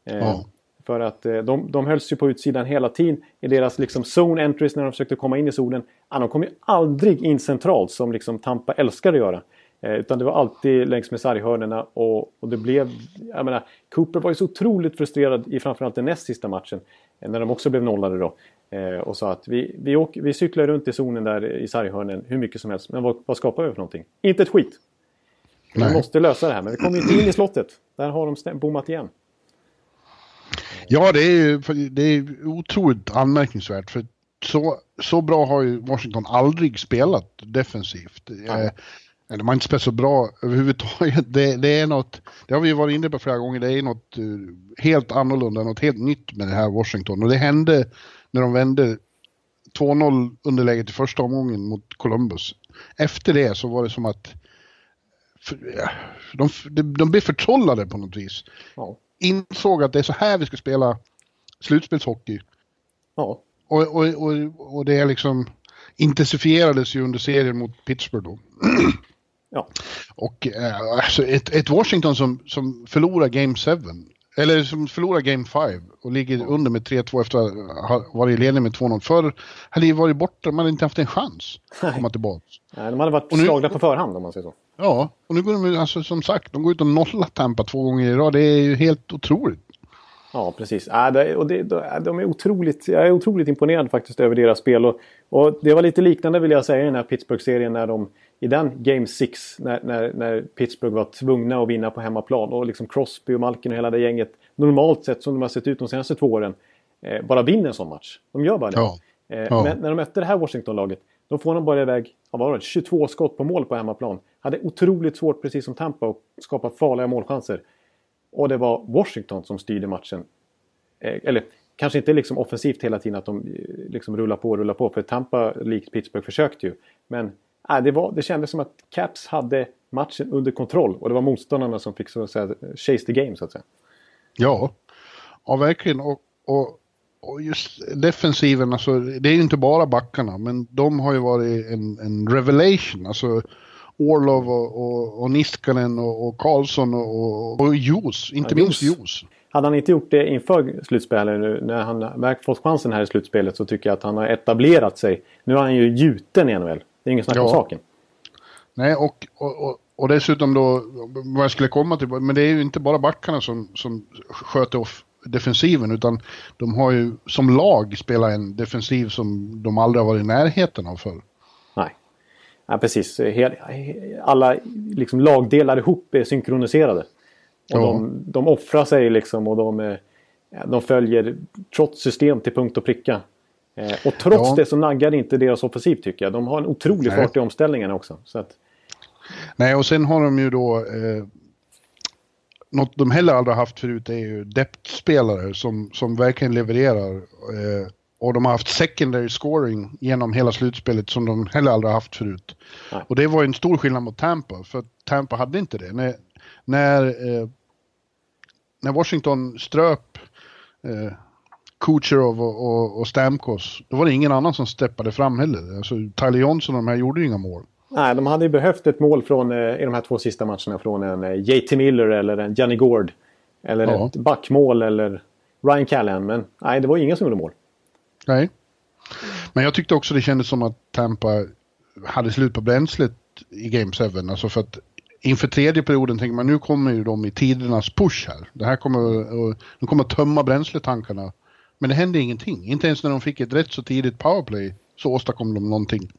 Eh, Ja. För att eh, de, de hölls ju på utsidan hela tiden i deras liksom zone entries när de försökte komma in i zonen. Ja, de kom ju aldrig in centralt som liksom Tampa älskar att göra. Eh, utan det var alltid längs med sarghörnerna och, och det blev... Jag menar, Cooper var ju så otroligt frustrerad i framförallt den näst sista matchen. Eh, när de också blev nollade då. Eh, och sa att vi, vi, åker, vi cyklar runt i zonen där i sarghörnen hur mycket som helst. Men vad, vad skapar vi för någonting? Inte ett skit. Vi måste lösa det här men vi kommer inte in i slottet. Där har de bommat igen. Ja, det är ju det är otroligt anmärkningsvärt. För så, så bra har ju Washington aldrig spelat defensivt. Nej. Eller man har inte spelat så bra överhuvudtaget. Det, det är något, det har vi varit inne på flera gånger, det är något eh, helt annorlunda, något helt nytt med det här Washington. Och det hände när de vände 2-0 underläget i första omgången mot Columbus. Efter det så var det som att de, de, de blev förtrollade på något vis Ja. insåg att det är så här vi ska spela slutspelshockey. Ja. Och, och, och, och det är liksom intensifierades ju under serien mot Pittsburgh då. Ja. Och eh, alltså ett, ett Washington som, som förlorar Game 7, eller som förlorar Game 5 och ligger under med 3-2 efter att ha varit i ledning med 2-0 förr, hade ju varit borta, man hade inte haft en chans att komma tillbaka. Nej, de hade varit Och nu- slagna på förhand om man säger så. Ja, och nu går de alltså som sagt, de går ut och nollar Tampa två gånger i rad, det är ju helt otroligt. Ja, precis. Äh, det, och det, de är otroligt, jag är otroligt imponerad faktiskt över deras spel. Och, och det var lite liknande vill jag säga i den här Pittsburgh-serien när de i den Game 6 när, när, när Pittsburgh var tvungna att vinna på hemmaplan och liksom Crosby och Malkin och hela det gänget normalt sett som de har sett ut de senaste två åren eh, bara vinner en sån match. De gör bara det. Ja. Eh, Ja. Men när de mötte det här Washington-laget De får de bara iväg vad var det, 22 skott på mål på hemmaplan. Hade otroligt svårt, precis som Tampa, att skapa farliga målchanser. Och det var Washington som styrde matchen. Eh, eller kanske inte liksom offensivt hela tiden att de eh, liksom rullar på och rullar på. För Tampa, likt Pittsburgh, försökte ju. Men äh, det, var, det kändes som att Caps hade matchen under kontroll. Och det var motståndarna som fick så att säga, chase the game så att säga. Ja, ja verkligen. Och, och, och just defensiven, alltså, det är ju inte bara backarna, men de har ju varit en, en revelation. Alltså, Orlov och, och, och Niskanen och, och Karlsson och, och Jos, inte ja, minst Jos. Hade han inte gjort det inför slutspelet nu när han fått chansen här i slutspelet så tycker jag att han har etablerat sig. Nu är han ju gjuten i NHL. Det är ingen snack om saken. Nej, och, och, och, och, dessutom då vad jag skulle komma till, men det är ju inte bara backarna som, som sköter off defensiven utan de har ju som lag spelat en defensiv som de aldrig har varit i närheten av förr. Nej, ja, precis. Alla liksom, lagdelar ihop är synkroniserade. Och ja. de, de offrar sig liksom och de, de följer trots system till punkt och pricka. Eh, och trots ja. det så naggar inte deras offensiv tycker jag. De har en otrolig Nej. fart i omställningarna också. Så att... Nej, och sen har de ju då... Eh, något de heller aldrig haft förut är ju depth-spelare som, som verkligen levererar. Eh, och de har haft secondary scoring genom hela slutspelet som de heller aldrig haft förut. Nej. Och det var en stor skillnad mot Tampa, för Tampa hade inte det. När, när, eh, när Washington ströp eh, Kucherov och, och, och Stamkos, då var det ingen annan som steppade fram heller. Alltså, Tyler Johnson och de här gjorde ju inga mål. Nej, de hade ju behövt ett mål från, eh, i de här två sista matcherna från en eh, JT Miller eller en Johnny Gord. Eller ja. ett backmål eller Ryan Callahan. Men nej, det var ingen som gjorde mål. Nej. Men jag tyckte också det kändes som att Tampa hade slut på bränslet i Game 7. Alltså för att inför tredje perioden tänker man nu kommer ju de i tidernas push här. Det här kommer, de kommer att tömma bränsletankarna. Men det hände ingenting. Inte ens när de fick ett rätt så tidigt powerplay så åstadkom de någonting.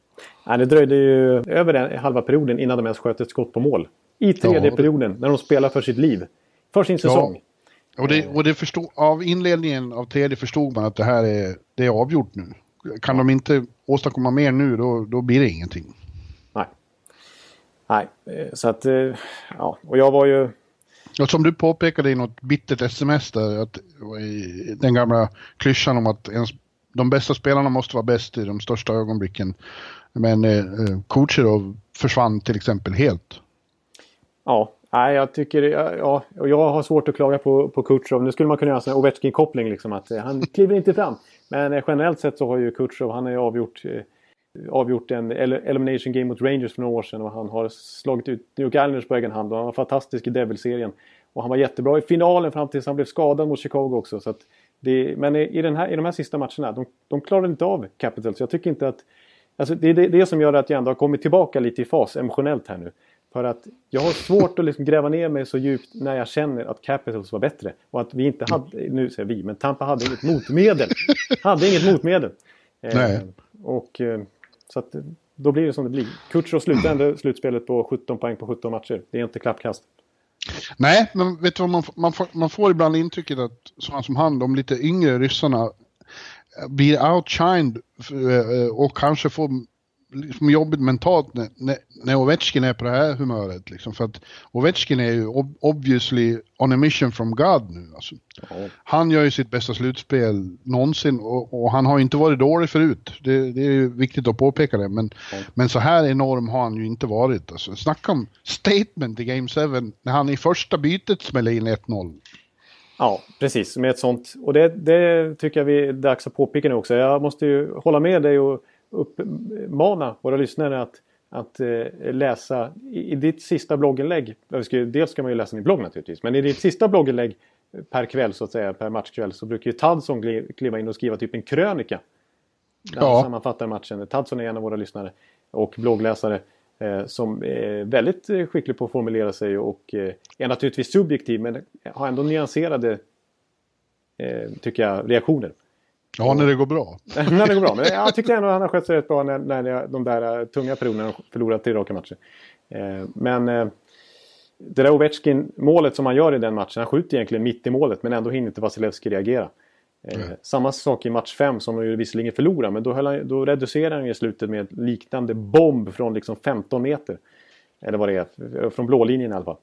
Nej, det dröjde ju över den halva perioden innan de ens sköt ett skott på mål. I tredje ja, perioden, när de spelar för sitt liv. För sin säsong. Ja. Och, det, och det förstod, av inledningen av tredje förstod man att det här är, det är avgjort nu. Kan de inte åstadkomma mer nu, då, då blir det ingenting. Nej, eh, så att... Eh, ja, och jag var ju... Och som du påpekade i något bittert sms där, att den gamla klyschan om att ens, de bästa spelarna måste vara bäst i de största ögonblicken. Men eh, eh Kucherov försvann till exempel helt. Ja, nej, jag tycker... Ja, och jag har svårt att klaga på, på Kucherov. Nu skulle man kunna göra en Ovechkin-koppling, liksom, att eh, han kliver inte fram. Men eh, generellt sett så har ju Kucherov, han har ju avgjort avgjort en elimination game mot Rangers för några år sedan och han har slagit ut New York Islanders på egen hand och han var fantastisk i Devil-serien. Och han var jättebra i finalen fram tills han blev skadad mot Chicago också. Så det, men i, den här, i de här sista matcherna, de, de klarade inte av Capitals. Jag tycker inte att... Alltså det är det, det, som gör att jag ändå har kommit tillbaka lite i fas emotionellt här nu. För att jag har svårt att liksom gräva ner mig så djupt när jag känner att Capitals var bättre. Och att vi inte hade, nu säger vi, men Tampa hade inget motmedel. hade inget motmedel. Nej. Eh, och eh, så att, då blir det som det blir. Kutjerov slutade ändå slutspelet på 17 poäng på 17 matcher. Det är inte klappkast. Nej, men vet du vad man, man, får, man får ibland intrycket att sådana som han, de lite yngre ryssarna, blir outshined eh, och kanske får liksom jobbigt mentalt när, när, när Ovechkin är på det här humöret. Liksom. För att Ovechkin är ju obviously on a mission from God nu. Alltså. Ja. Han gör ju sitt bästa slutspel någonsin och, och han har inte varit dålig förut. Det, det är ju viktigt att påpeka det. Men, ja. men så här enorm har han ju inte varit. Alltså, snacka om statement i Game 7 när han i första bytet smäller in 1-0. Ja, precis. Med ett sånt. Och det, det tycker jag vi är dags att påpeka nu också. Jag måste ju hålla med dig och uppmana våra lyssnare att, att eh, läsa i, i ditt sista blogginlägg. Dels ska man ju läsa din blogg naturligtvis. Men i ditt sista blogginlägg per kväll så att säga, per matchkväll så brukar ju Tadson kliva in och skriva typ en krönika. Där ja. han sammanfattar matchen. Tadson är en av våra lyssnare och bloggläsare. Eh, som är väldigt skicklig på att formulera sig och eh, är naturligtvis subjektiv men har ändå nyanserade eh, tycker jag, reaktioner. Ja, när det går bra. när det går bra. Men jag tycker ändå att han har skött sig rätt bra när, när de där eh, tunga perioderna förlorat tre raka matcher. Eh, men eh, det där Ovechkin-målet som han gör i den matchen, han skjuter egentligen mitt i målet men ändå hinner inte Vasilevski reagera. Eh, samma sak i match 5 som de ju visserligen förlorade men då, han, då reducerade han i slutet med en liknande bomb från liksom 15 meter. Eller vad det är, från blålinjen i alla fall.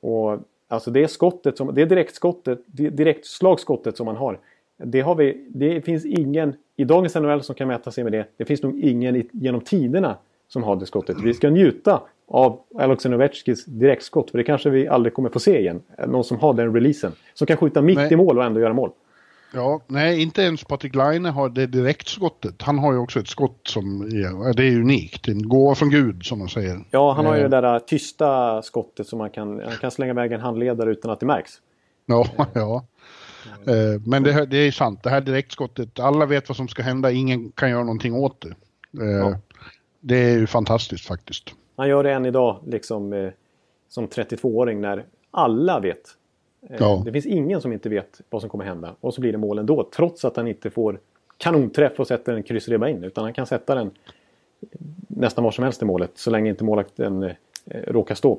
Och alltså det skottet, som, det direktskottet, det direktslagskottet som man har. Det, har vi, det finns ingen i dagens NHL som kan mäta sig med det. Det finns nog ingen i, genom tiderna som har det skottet. Vi ska njuta av Alexander Ovechkis direktskott. För det kanske vi aldrig kommer få se igen. Någon som har den releasen. Som kan skjuta mitt Nej. i mål och ändå göra mål. Ja, nej inte ens Patrik Laine har det direktskottet. Han har ju också ett skott som är, det är unikt. En gåva från Gud som man säger. Ja, han har ju eh. det där tysta skottet som man kan, han kan slänga iväg en handledare utan att det märks. Ja, ja. Eh, men det, det är sant, det här direktskottet, alla vet vad som ska hända, ingen kan göra någonting åt det. Eh, ja. Det är ju fantastiskt faktiskt. Han gör det än idag, liksom som 32-åring när alla vet Eh, ja. Det finns ingen som inte vet vad som kommer hända. Och så blir det mål ändå. Trots att han inte får kanonträff och sätter en kryssribba in. Utan han kan sätta den nästan var som helst i målet. Så länge inte målvakten eh, råkar stå.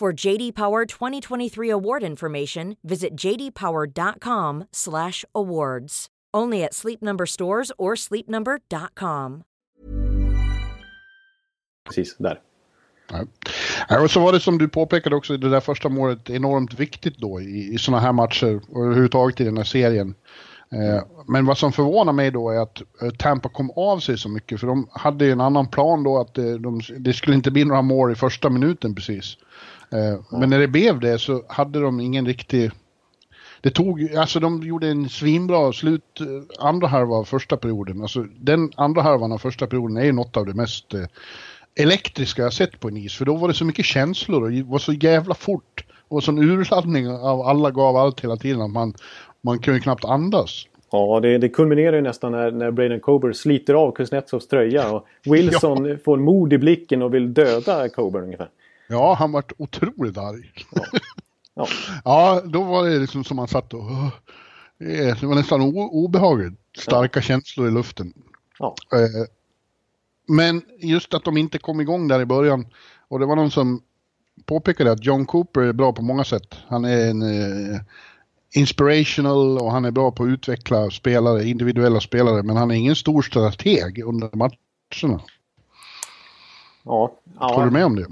For JD Power 2023 award information, visit jdpower.com/awards. Only at Sleep Number stores or sleepnumber.com. Precis, där. Ja. Och så var det som du påpekade också, det där första målet enormt viktigt då i, i sådana här matcher och överhuvudtaget i den här serien. Eh, men vad som förvånar mig då är att eh, Tampa kom av sig så mycket för de hade en annan plan då att det, de, det skulle inte bli några mål i första minuten precis. Eh, men när det blev det så hade de ingen riktig det tog, alltså de gjorde en svinbra slut eh, andra halva av första perioden. Alltså den andra halvan av första perioden är ju något av det mest eh, elektriska jag sett på en is. För då var det så mycket känslor och det var så jävla fort. Och sån urladdning av alla gav allt hela tiden att man, man kunde knappt andas. Ja, det, det kulminerar ju nästan när, när Braden Coburn sliter av Kuznetsovs tröja och Wilson ja. får mod i blicken och vill döda Coburn ungefär. Ja, han vart otroligt arg. Ja. Ja. ja, då var det liksom som man satt och... Det var nästan obehagligt. Starka ja. känslor i luften. Ja. Eh, men just att de inte kom igång där i början. Och det var någon som påpekade att John Cooper är bra på många sätt. Han är en eh, inspirational och han är bra på att utveckla spelare, individuella spelare. Men han är ingen stor strateg under matcherna. Ja. ja. Håller du med om det?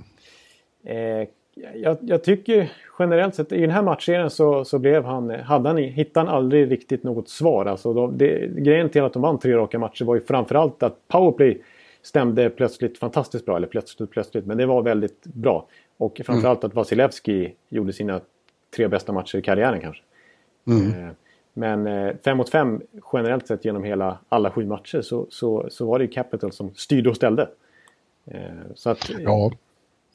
Eh, jag, jag, tycker generellt sett i den här matchserien så, så blev han, hade han, hittade han aldrig riktigt något svar. Alltså de, det, grejen till att de vann tre raka matcher var ju framförallt att powerplay stämde plötsligt fantastiskt bra. Eller plötsligt plötsligt, men det var väldigt bra. Och framförallt mm. att Vasilevski gjorde sina tre bästa matcher i karriären kanske. Mm. Eh, men eh, fem mot fem generellt sett genom hela alla sju matcher så, så, så var det ju Capital som styrde och ställde. Eh, så att, ja.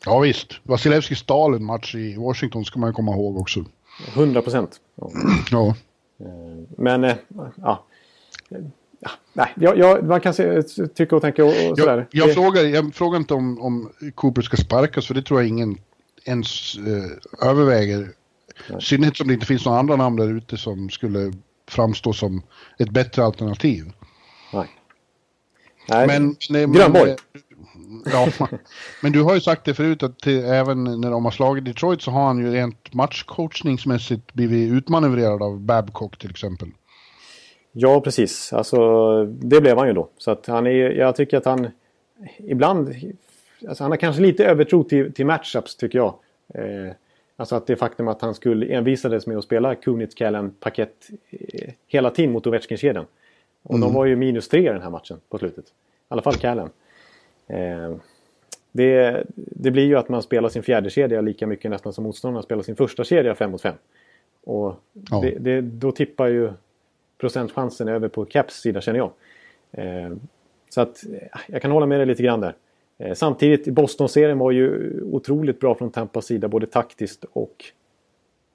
Ja visst. Vasilevski stal en match i Washington ska man komma ihåg också. 100 procent. Ja. Eh, men, äh, ja. Ja, nej, jag, jag, man kan se, tycka och tänka och, och sådär. Jag, jag, frågar, jag frågar inte om, om Cooper ska sparkas, för det tror jag ingen ens eh, överväger. I synnerhet som det inte finns några andra namn där ute som skulle framstå som ett bättre alternativ. Nej. Nej, men, nej, Grönborg. Ja, men du har ju sagt det förut att till, även när de har slagit Detroit så har han ju rent matchcoachningsmässigt blivit utmanövrerad av Babcock till exempel. Ja, precis. Alltså, det blev han ju då. Så att han är, jag tycker att han ibland... Alltså han har kanske lite övertro till, till matchups tycker jag. Eh, alltså att det faktum att han skulle envisades med att spela Kunitz, Källen, Paket eh, hela tiden mot Ovechkin-kedjan. Och mm. de var ju minus tre i den här matchen på slutet. I alla fall Källen. Eh, det, det, blir ju att man spelar sin fjärde kedja lika mycket nästan som motståndarna spelar sin första kedja 5 mot 5. Och ja. det, det, då tippar ju procentchansen över på Caps sida känner jag. Eh, så att jag kan hålla med dig lite grann där. Eh, samtidigt, Boston-serien var ju otroligt bra från Tampas sida både taktiskt och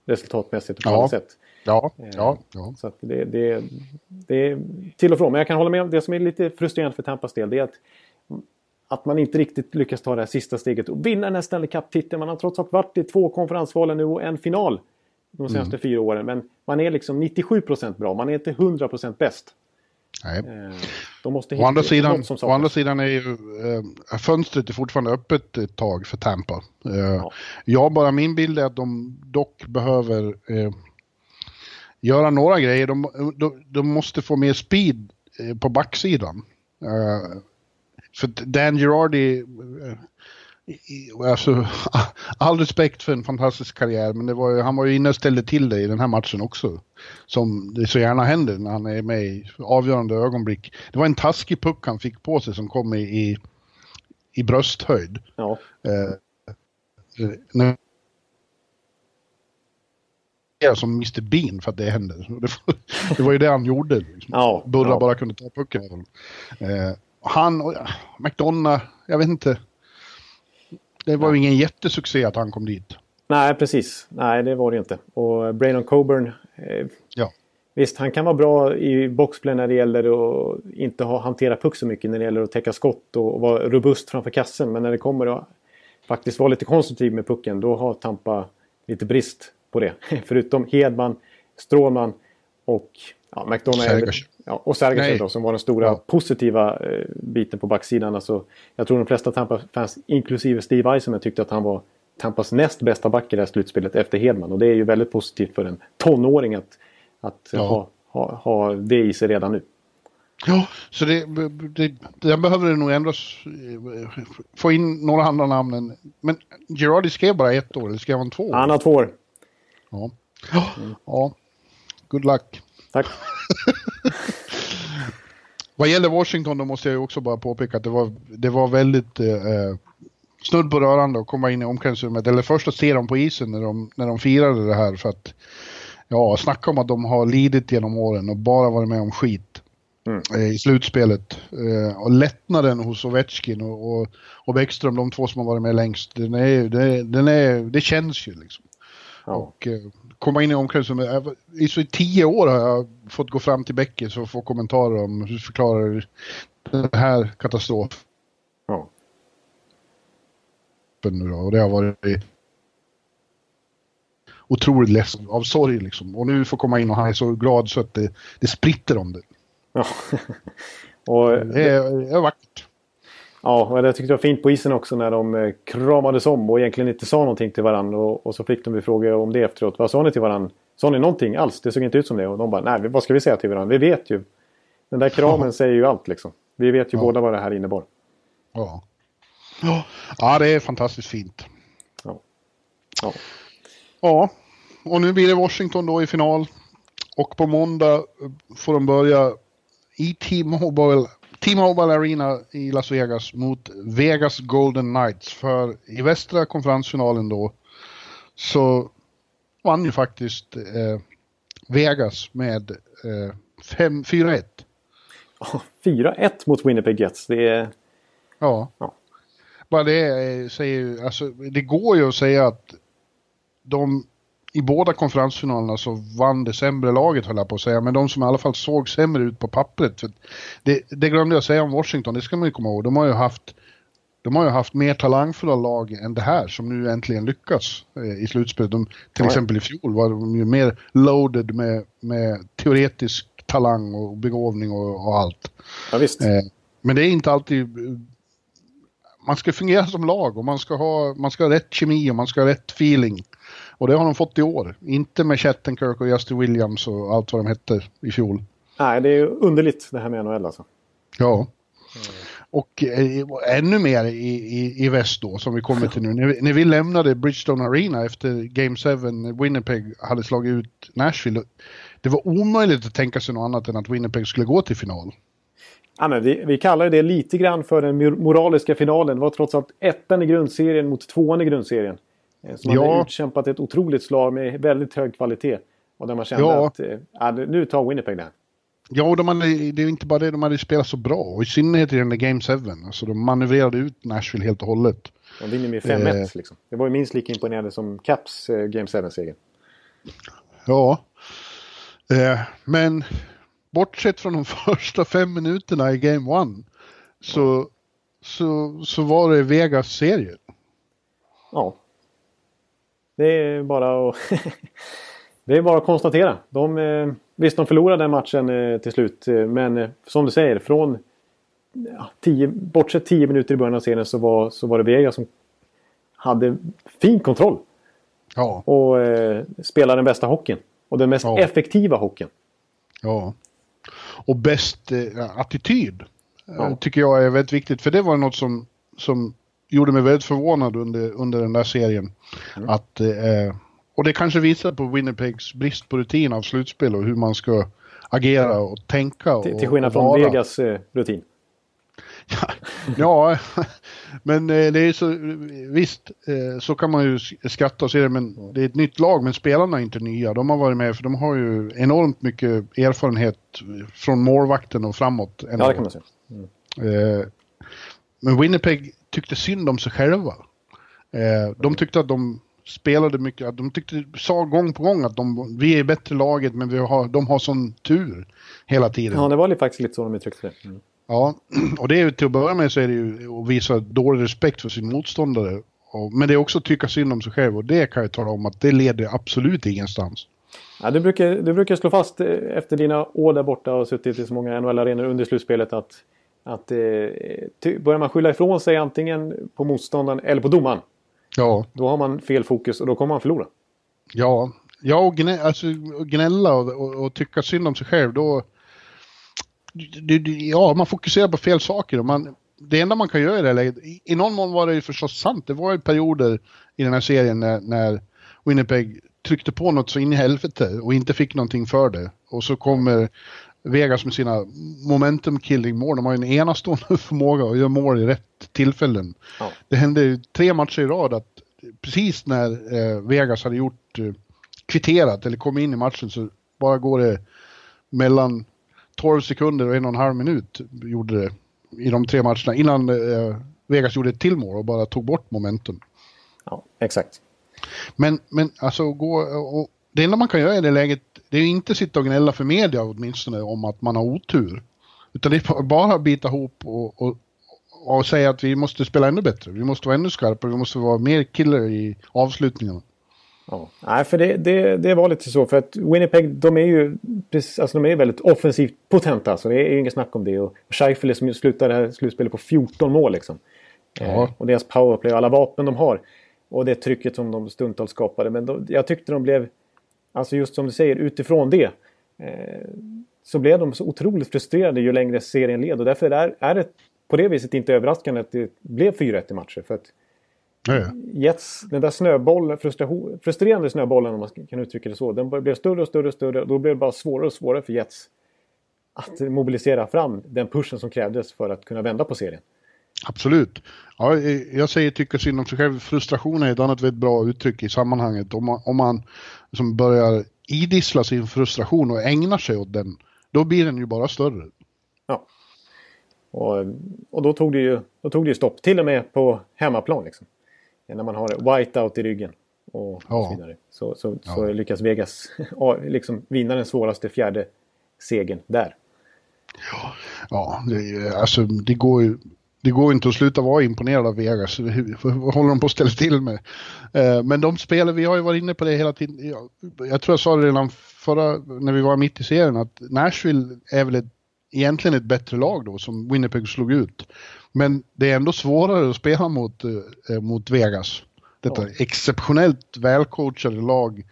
resultatmässigt på alla sätt. Ja, ja, ja. Så det, det, det är till och från. Men jag kan hålla med om det som är lite frustrerande för Tampas del. Det är att, att man inte riktigt lyckas ta det här sista steget och vinna den här Stanley Cup-titeln. Man har trots allt varit i två konferensvalen nu och en final de senaste mm. fyra åren. Men man är liksom 97% bra. Man är inte 100% bäst. Nej. Eh, de måste å, andra sidan, å andra sidan är ju äh, fönstret är fortfarande öppet ett tag för Tampa. Äh, ja. Jag bara min bild är att de dock behöver äh, göra några grejer. De, de, de måste få mer speed på backsidan. För Dan Girardi Alltså, all respekt för en fantastisk karriär, men var ju, han var ju inne och ställde till det i den här matchen också. Som det så gärna händer när han är med i avgörande ögonblick. Det var en taskig puck han fick på sig som kom i, i, i brösthöjd. Ja. Eh, när, som Mr Bean för att det hände. Det, det var ju det han gjorde. Liksom. Ja, Burra ja. bara kunde ta pucken. Eh, han och McDonough, jag vet inte. Det var ju ingen jättesuccé att han kom dit. Nej, precis. Nej, det var det inte. Och Braylon Coburn. Eh, ja. Visst, han kan vara bra i boxplay när det gäller att inte ha, hantera puck så mycket när det gäller att täcka skott och, vara robust framför kassen. Men när det kommer att faktiskt vara lite konstruktiv med pucken, då har Tampa lite brist på det. Förutom Hedman, Strålman och ja, McDonough. Ja, och Sergachev då, som var den stora ja. positiva eh, biten på backsidan. Alltså, jag tror de flesta Tampa-fans, inklusive Steve Eisenman, tyckte att han var Tampas näst bästa back i det här slutspelet efter Hedman. Och det är ju väldigt positivt för en tonåring att, att ja. ha, ha, ha det i sig redan nu. Ja, så det, det, den behöver det nog ändå få in några andra namn. Än, men Girardi skrev bara ett år, eller skrev han två år? Han har två år. Ja. Mm. ja. Good luck. Tack. Vad gäller Washington då måste jag också bara påpeka att det var, det var väldigt eh, snudd på rörande att komma in i omklädningsrummet. Eller först att se dem på isen när de, när de firade det här för att ja, snacka om att de har lidit genom åren och bara varit med om skit. Mm. Eh, i slutspelet. Eh, och lättnaden hos Ovechkin och, och, och Bäckström, de två som har varit med längst, den är, den den är, det känns ju liksom. Ja. Och eh, komma in i omklädningsrummet. I så i tio år har jag fått gå fram till Bäckis och få kommentarer om hur förklarar den här katastrofen. Ja. Nu då, och det har varit otroligt ledsen av sorg liksom. Och nu får komma in och han är så glad så att det, det spritter om det. Ja. och det är, det är vackert. Ja, och jag tyckte det var fint på isen också när de eh, kramades om och egentligen inte sa någonting till varandra. Och, och så fick de ju frågor om det efteråt. Vad sa ni till varandra? Sa ni någonting alls? Det såg inte ut som det. Och de bara, nej, vad ska vi säga till varandra? Vi vet ju. Den där kramen säger ju allt liksom. Vi vet ju ja. båda vad det här innebar. Ja. ja, det är fantastiskt fint. Ja. ja. Ja, och nu blir det Washington då i final. Och på måndag får de börja i T-Mobile T-Mobile Arena i Las Vegas mot Vegas Golden Knights. För i västra konferensfinalen då så vann ju faktiskt eh, Vegas med eh, 4-1. 4-1 mot Winnipeg Jets. Det är... Ja. ja. Bara det säger ju, alltså det går ju att säga att de i båda konferensfinalerna så vann det sämre laget höll jag på att säga, men de som i alla fall såg sämre ut på pappret. För det, det glömde jag säga om Washington, det ska man ju komma ihåg. De har ju haft de har ju haft mer talangfulla lag än det här som nu äntligen lyckas eh, i slutspelet. De, till ja. exempel i fjol var de ju mer loaded med, med teoretisk talang och begåvning och, och allt. Ja, visst. Eh, men det är inte alltid... Man ska fungera som lag och man ska ha, man ska ha rätt kemi och man ska ha rätt feeling. Och det har de fått i år. Inte med Chattenkirk och Justin Williams och allt vad de hette i fjol. Nej, det är underligt det här med NHL alltså. Ja. Mm. Och eh, ännu mer i, i, i väst då, som vi kommer till nu. När vi, när vi lämnade Bridgestone Arena efter Game 7, Winnipeg hade slagit ut Nashville. Det var omöjligt att tänka sig något annat än att Winnipeg skulle gå till final. Ja, men vi, vi kallar det lite grann för den moraliska finalen. Det var trots allt ettan i grundserien mot tvåan i grundserien. Eh, som ja. hade utkämpat ett otroligt slag med väldigt hög kvalitet. Och där man kände ja. att äh, nu tar Winnipeg det Ja, och de hade, det är inte bara det, de hade spelat så bra. Och i synnerhet i den där Game 7. Alltså de manövrerade ut Nashville helt och hållet. De vinner med 5-1 eh. liksom. Det var ju minst lika imponerande som Caps eh, Game 7-seger. Ja. Eh, men bortsett från de första fem minuterna i Game One så, så, så var det Vegas serie. Ja. Det är bara att, det är bara att konstatera. De, eh, visst, de förlorade den matchen eh, till slut. Eh, men som du säger, från ja, tio, bortsett tio minuter i början av serien så var, så var det Vegas som hade fin kontroll. Ja. Och eh, spelade den bästa hockeyn. Och den mest Ja. effektiva hockeyn. Ja. Och bäst eh, attityd Ja. tycker jag är väldigt viktigt. För det var något som, som gjorde mig väldigt förvånad under, under den där serien. Mm. Att, eh, och det kanske visar på Winnipegs brist på rutin av slutspel och hur man ska agera och tänka. Till, och, till skillnad och från. Vegas eh, rutin. Ja, men eh, det är så, visst, eh, så kan man ju skratta och se det, men det är ett nytt lag, men spelarna är inte nya. De har varit med, för de har ju enormt mycket erfarenhet från målvakten och framåt. Ja, det kan man säga. Eh, Men Winnipeg tyckte synd om sig själva. Eh, De tyckte att de spelade mycket, att de tyckte, sa gång på gång att de, vi är bättre laget men vi har, de har sån tur hela tiden. Ja, det var faktiskt lite så de uttryckte det. Mm. Ja, och det är till att börja med så är det ju att visa dålig respekt för sin motståndare. Och, men det är också att tycka synd om sig själv och det kan jag tala om att det leder absolut ingenstans. Ja, du, brukar, du brukar slå fast eh, efter dina år där borta och suttit i så många NHL-arenor under slutspelet att, att eh, börjar man skylla ifrån sig antingen på motståndaren eller på domaren. Ja, Då har man fel fokus och då kommer man förlora. ja, ja och gnä, alltså, gnälla och, och, och tycka synd om sig själv då... Det, det, ja, man fokuserar på fel saker. Och man, det enda man kan göra i det här läget, i, i någon mån var det ju förstås sant. Det var ju perioder i den här serien när, när Winnipeg tryckte på något så in i helvete och inte fick någonting för det. Och så kommer Vegas med sina momentum killing mål. De har ju en enastående förmåga att göra mål i rätt tillfällen. Ja. Det hände ju tre matcher i rad att precis när eh, Vegas hade gjort eh, kvitterat eller kom in i matchen så bara går det mellan 12 sekunder och en och en halv minut gjorde det i de tre matcherna innan eh, Vegas gjorde ett till mål och bara tog bort momentum. Ja, exakt. Men, men alltså gå och det enda man kan göra i det läget det är ju inte sitta och gnälla för media åtminstone om att man har otur. Utan det är bara bita ihop och, och, och säga att vi måste spela ännu bättre. Vi måste vara ännu skarpare, vi måste vara mer killer i avslutningarna. Ja. Nej, för det, det, det var lite så. För att Winnipeg, de är ju precis, alltså, de är väldigt offensivt potenta. Alltså, det är ju inget snack om det. Och Scheifele som ju slutade det här slutspelet på 14 mål liksom. Ja. Eh, och deras powerplay och alla vapen de har. Och det trycket som de stundtals skapade. Men då, jag tyckte de blev, alltså just som du säger, utifrån det. Eh, så blev de så otroligt frustrerade ju längre serien led. Och därför är, är det på det viset inte överraskande att det blev 4-1 i matcher. För att. Jets, den där snöbollen, frustrerande snöbollen om man kan uttrycka det så. Den blev större och större och större. Och då blev det bara svårare och svårare för Jets att mobilisera fram den pushen som krävdes för att kunna vända på serien. Absolut. Ja, jag säger tycka synd om sig själv. Frustration är ett annat väldigt bra uttryck i sammanhanget. Om man, om man som börjar idissla sin frustration och ägnar sig åt den, då blir den ju bara större. Ja. Och, och då, tog det ju, då tog det stopp. Till och med på hemmaplan. Liksom. När man har whiteout i ryggen. Och, Ja. så vidare. Så, så, så Ja. lyckas Vegas ja, liksom vinna den svåraste fjärde segern där. Ja, det, är- alltså, det går ju det går inte att sluta vara imponerad av Vegas. Hur- Vad håller de på att ställa till med? Eh, Men de spelar, vi har ju varit inne på det hela tiden. Jag, tror jag sa det redan förra, när vi var mitt i serien, att Nashville är väl ett, egentligen ett bättre lag då, som Winnipeg slog ut. Men det är ändå svårare att spela mot, eh, mot Vegas. Detta Ja. exceptionellt välcoachade lag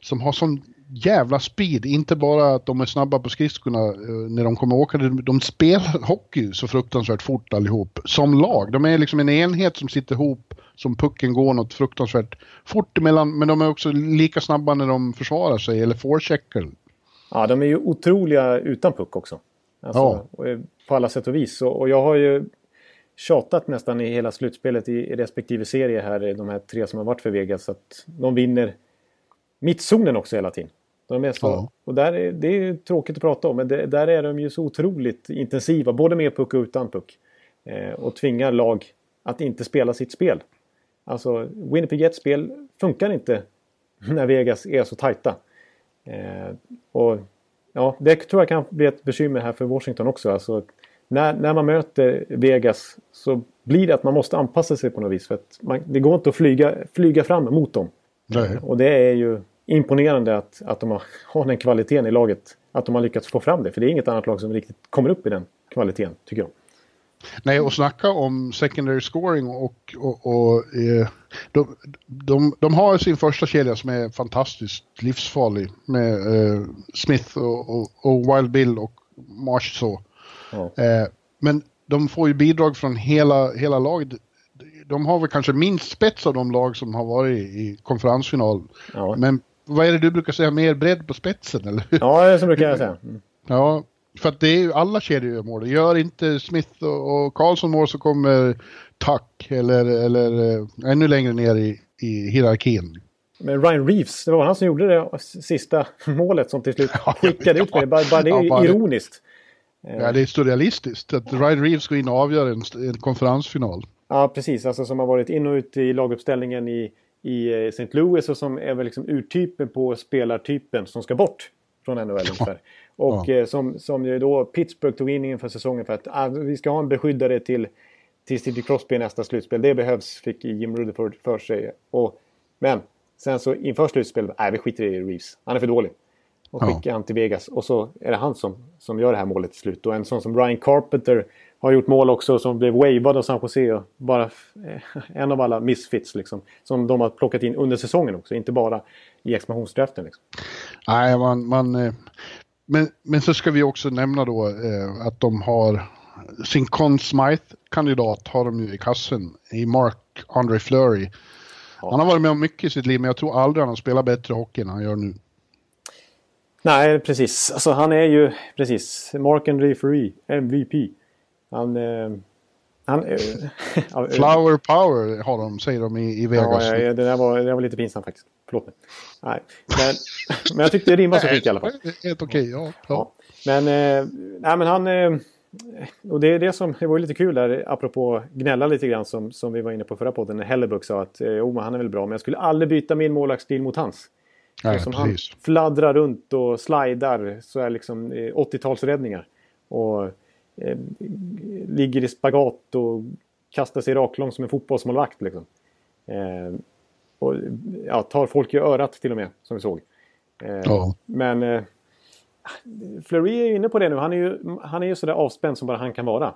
som har sån jävla speed. Inte bara att de är snabba på skridskorna eh, när de kommer åka. De, spelar hockey så fruktansvärt fort allihop. Som lag. De är liksom en enhet som sitter ihop som pucken går något fruktansvärt fort emellan. Men de är också lika snabba när de försvarar sig eller forecheckar. Ja, de är ju otroliga utan puck också. Alltså, Ja. eh, På alla sätt och vis. Och, jag har ju tjatat nästan i hela slutspelet i, respektive serie här, de här tre som har varit för Vegas, att de vinner mittzonen också hela tiden. De är så, Ja. Och där är, det är tråkigt att prata om, men det, där är de ju så otroligt intensiva, både med puck och utan puck. Eh, och tvingar lag att inte spela sitt spel. Alltså, Winnipeg Jets spel funkar inte när Vegas är så tajta. Eh, och ja, det tror jag kan bli ett bekymmer här för Washington också. Alltså, när, när man möter Vegas så blir det att man måste anpassa sig på något vis. För att man, det går inte att flyga, flyga fram mot dem. Nej. Och det är ju imponerande att, att de har, har den kvaliteten i laget. Att de har lyckats få fram det. För det är inget annat lag som riktigt kommer upp i den kvaliteten, tycker jag. Nej, och snacka om secondary scoring och, och, och eh, de, de, de, har sin första kedja som är fantastiskt livsfarlig med eh, Smith och, och, och, Wild Bill och Marsh så. Ja. Eh, men de får ju bidrag från hela, hela laget. De har väl kanske minst spets av de lag som har varit i konferensfinal. Ja. Men vad är det du brukar säga, mer bredd på spetsen eller? Ja, det så brukar jag säga. Mm. Ja, för att det är ju alla kedjor gör mål. Gör inte Smith och, och Karlsson mål så kommer Tuck eller, eller äh, ännu längre ner i, i hierarkin. Men Ryan Reeves, det var han som gjorde det sista målet som till slut skickade ut mig. Bara, bara det är ja, bara ironiskt. Ja, det är surrealistiskt att Ryan Reeves går in och avgör en, en konferensfinal. Ja, precis. Alltså som har varit in och ut i laguppställningen i, i eh, St. Louis och som är väl liksom urtypen på spelartypen som ska bort från NHL ungefär. Och ja. Eh, som, som ju då Pittsburgh tog in inför säsongen för att ah, vi ska ha en beskyddare till, till Sidney Crosby i nästa slutspel. Det behövs, fick Jim Rutherford för sig. Och, men sen så inför slutspelet, nej vi skiter i Reeves. Han är för dålig. Och skickar ja. han till Vegas. Och så är det han som, som gör det här målet till slut. Och en sån som Ryan Carpenter har gjort mål också som blev wavad av San Jose. Bara eh, en av alla misfits liksom. Som de har plockat in under säsongen också. Inte bara i expansionsdraften. Liksom. Nej, man, man, eh, men, men så ska vi också nämna då eh, att de har sin Conn Smythe-kandidat har de ju i kassen i Mark Andre Fleury. Ja. Han har varit med om mycket i sitt liv men jag tror aldrig han har spelat bättre hockey än han gör nu. Nej, precis. Alltså han är ju precis Mark Andre Fleury, MVP. Han... Eh, han eh, Flower power har de, säger de i, i Vegas. Ja, det, där var, det där var lite pinsamt faktiskt. Förlåt mig. Nej. Men, men jag tyckte det rimmade så fint i alla fall. Helt okej, okay, ja, ja. Men, eh, nej, men han... Eh, och det är det som det var lite kul där, apropå gnälla lite grann som, som vi var inne på förra podden. När Hellebuck sa att eh, han är väl bra, men jag skulle aldrig byta min målvaktsstil mot hans. Nej, som han fladdrar runt och slidar så är liksom 80-talsräddningar. Och eh, ligger i spagat och kastar sig raklång som en fotbollsmålvakt. Liksom. Eh, och ja, tar folk i örat till och med, som vi såg. Eh, ja. Men eh, Fleury är ju inne på det nu. Han är ju, han är ju sådär avspänd som bara han kan vara.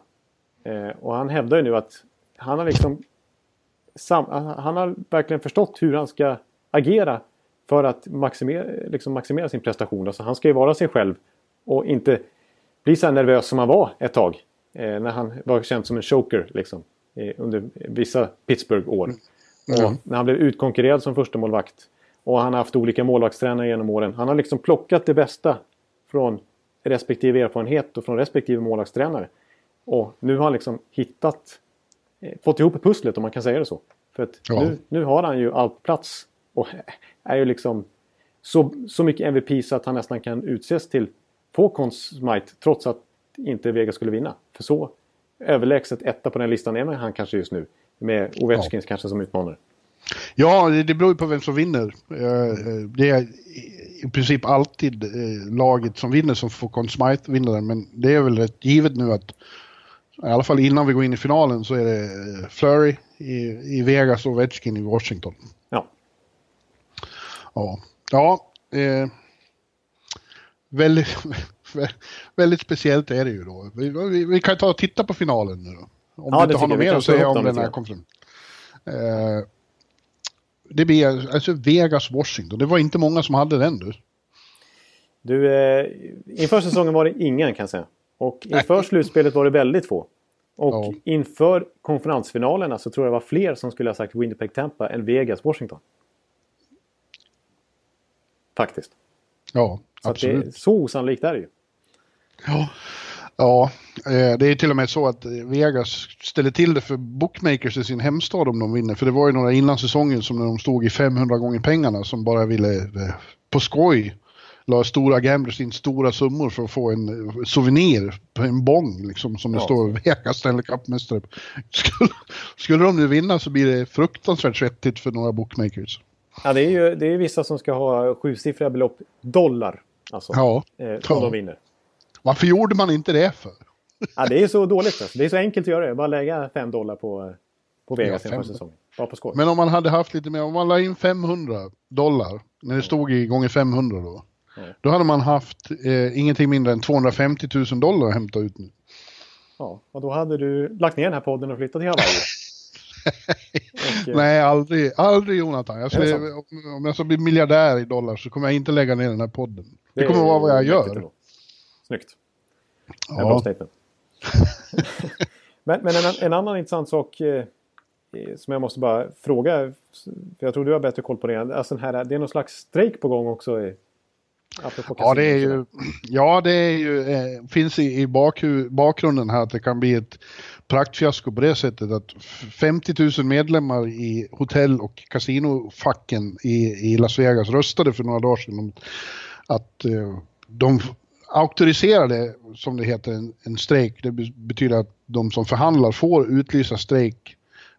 Eh, och han hävdar ju nu att han har liksom sam, han har verkligen förstått hur han ska agera för att maximera, liksom maximera sin prestation. Alltså han ska ju vara sig själv och inte bli så nervös som han var ett tag. Eh, när han var känd som en choker liksom, eh, under vissa Pittsburgh-år. Mm. när han blev utkonkurrerad som första målvakt Och han har haft olika målvaktstränare genom åren. Han har liksom plockat det bästa från respektive erfarenhet och från respektive målvaktstränare. Och nu har han liksom hittat, eh, fått ihop pusslet om man kan säga det så. För att ja. nu, nu har han ju allt plats och är ju liksom så, så mycket MVP så att han nästan kan utses till få Consmite trots att inte Vega skulle vinna. För så överlägset etta på den listan är han kanske just nu. Med Ovechkins ja. kanske som utmanare. Ja, det beror ju på vem som vinner. Eh, det är i princip alltid eh, laget som vinner som får Conn Smythe vinna den. Men det är väl rätt givet nu att i alla fall innan vi går in i finalen så är det eh, Flurry i, i Vegas och Ovechkin i Washington. Ja. Ja, ja eh, väldigt, väldigt speciellt är det ju då. Vi, vi, vi kan ta och titta på finalen nu då. Om ja, du inte har något mer att säga om den här konferensen. Eh, det blir alltså Vegas-Washington. Det var inte många som hade den du. Du, eh, inför säsongen var det ingen kan jag säga. Och inför slutspelet var det väldigt få. Och ja. inför konferensfinalerna så tror jag det var fler som skulle ha sagt Winnipeg Tampa än Vegas Washington. Faktiskt. Ja, så absolut. Det, så osannolikt är det ju. Ja, Ja, eh, det är till och med så att Vegas ställer till det för bookmakers i sin hemstad om de vinner. För det var ju några innan säsongen som när de stod i 500 gånger pengarna som bara ville eh, på skoj la stora gamblers in stora summor för att få en eh, souvenir på en bong liksom som det ja. står Vegas Stanley Cup-mästare skulle, skulle de nu vinna så blir det fruktansvärt svettigt för några bookmakers. Ja, det är ju det är vissa som ska ha sjusiffriga belopp dollar. Alltså, Ja. eh, Ja. de vinner. Varför gjorde man inte det för? Ja, det är så dåligt. Alltså. Det är så enkelt att göra det. Bara lägga 5 dollar på, på Vegas Ja, inför säsongen. Bara på skoj. Men om man hade haft lite mer, om man la in 500 dollar, när det stod i gånger 500 då. Ja. Då hade man haft eh, ingenting mindre än 250 000 dollar att hämta ut nu. Ja, och då hade du lagt ner den här podden och flyttat till Hawaii. Nej, aldrig, aldrig Jonathan. Jag det skulle, om, jag ska bli miljardär i dollar så kommer jag inte lägga ner den här podden. Det, är kommer vara vad jag gör. Snyggt. Ja. Bra Ja. statement. men men en, en annan intressant sak eh, eh, som jag måste bara fråga. För jag tror du har bättre koll på det. Alltså den här, det är någon slags strejk på gång också. apropå Ja, det är ju, ja, det är ju, eh, finns i, i bakhu, bakgrunden här att det kan bli ett praktfiasko på det sättet att f- 50 000 medlemmar i hotell och kasinofacken i, i Las Vegas röstade för några dagar sedan om att eh, de auktoriserade, som det heter, en, en strejk. Det be- betyder att de som förhandlar får utlysa strejk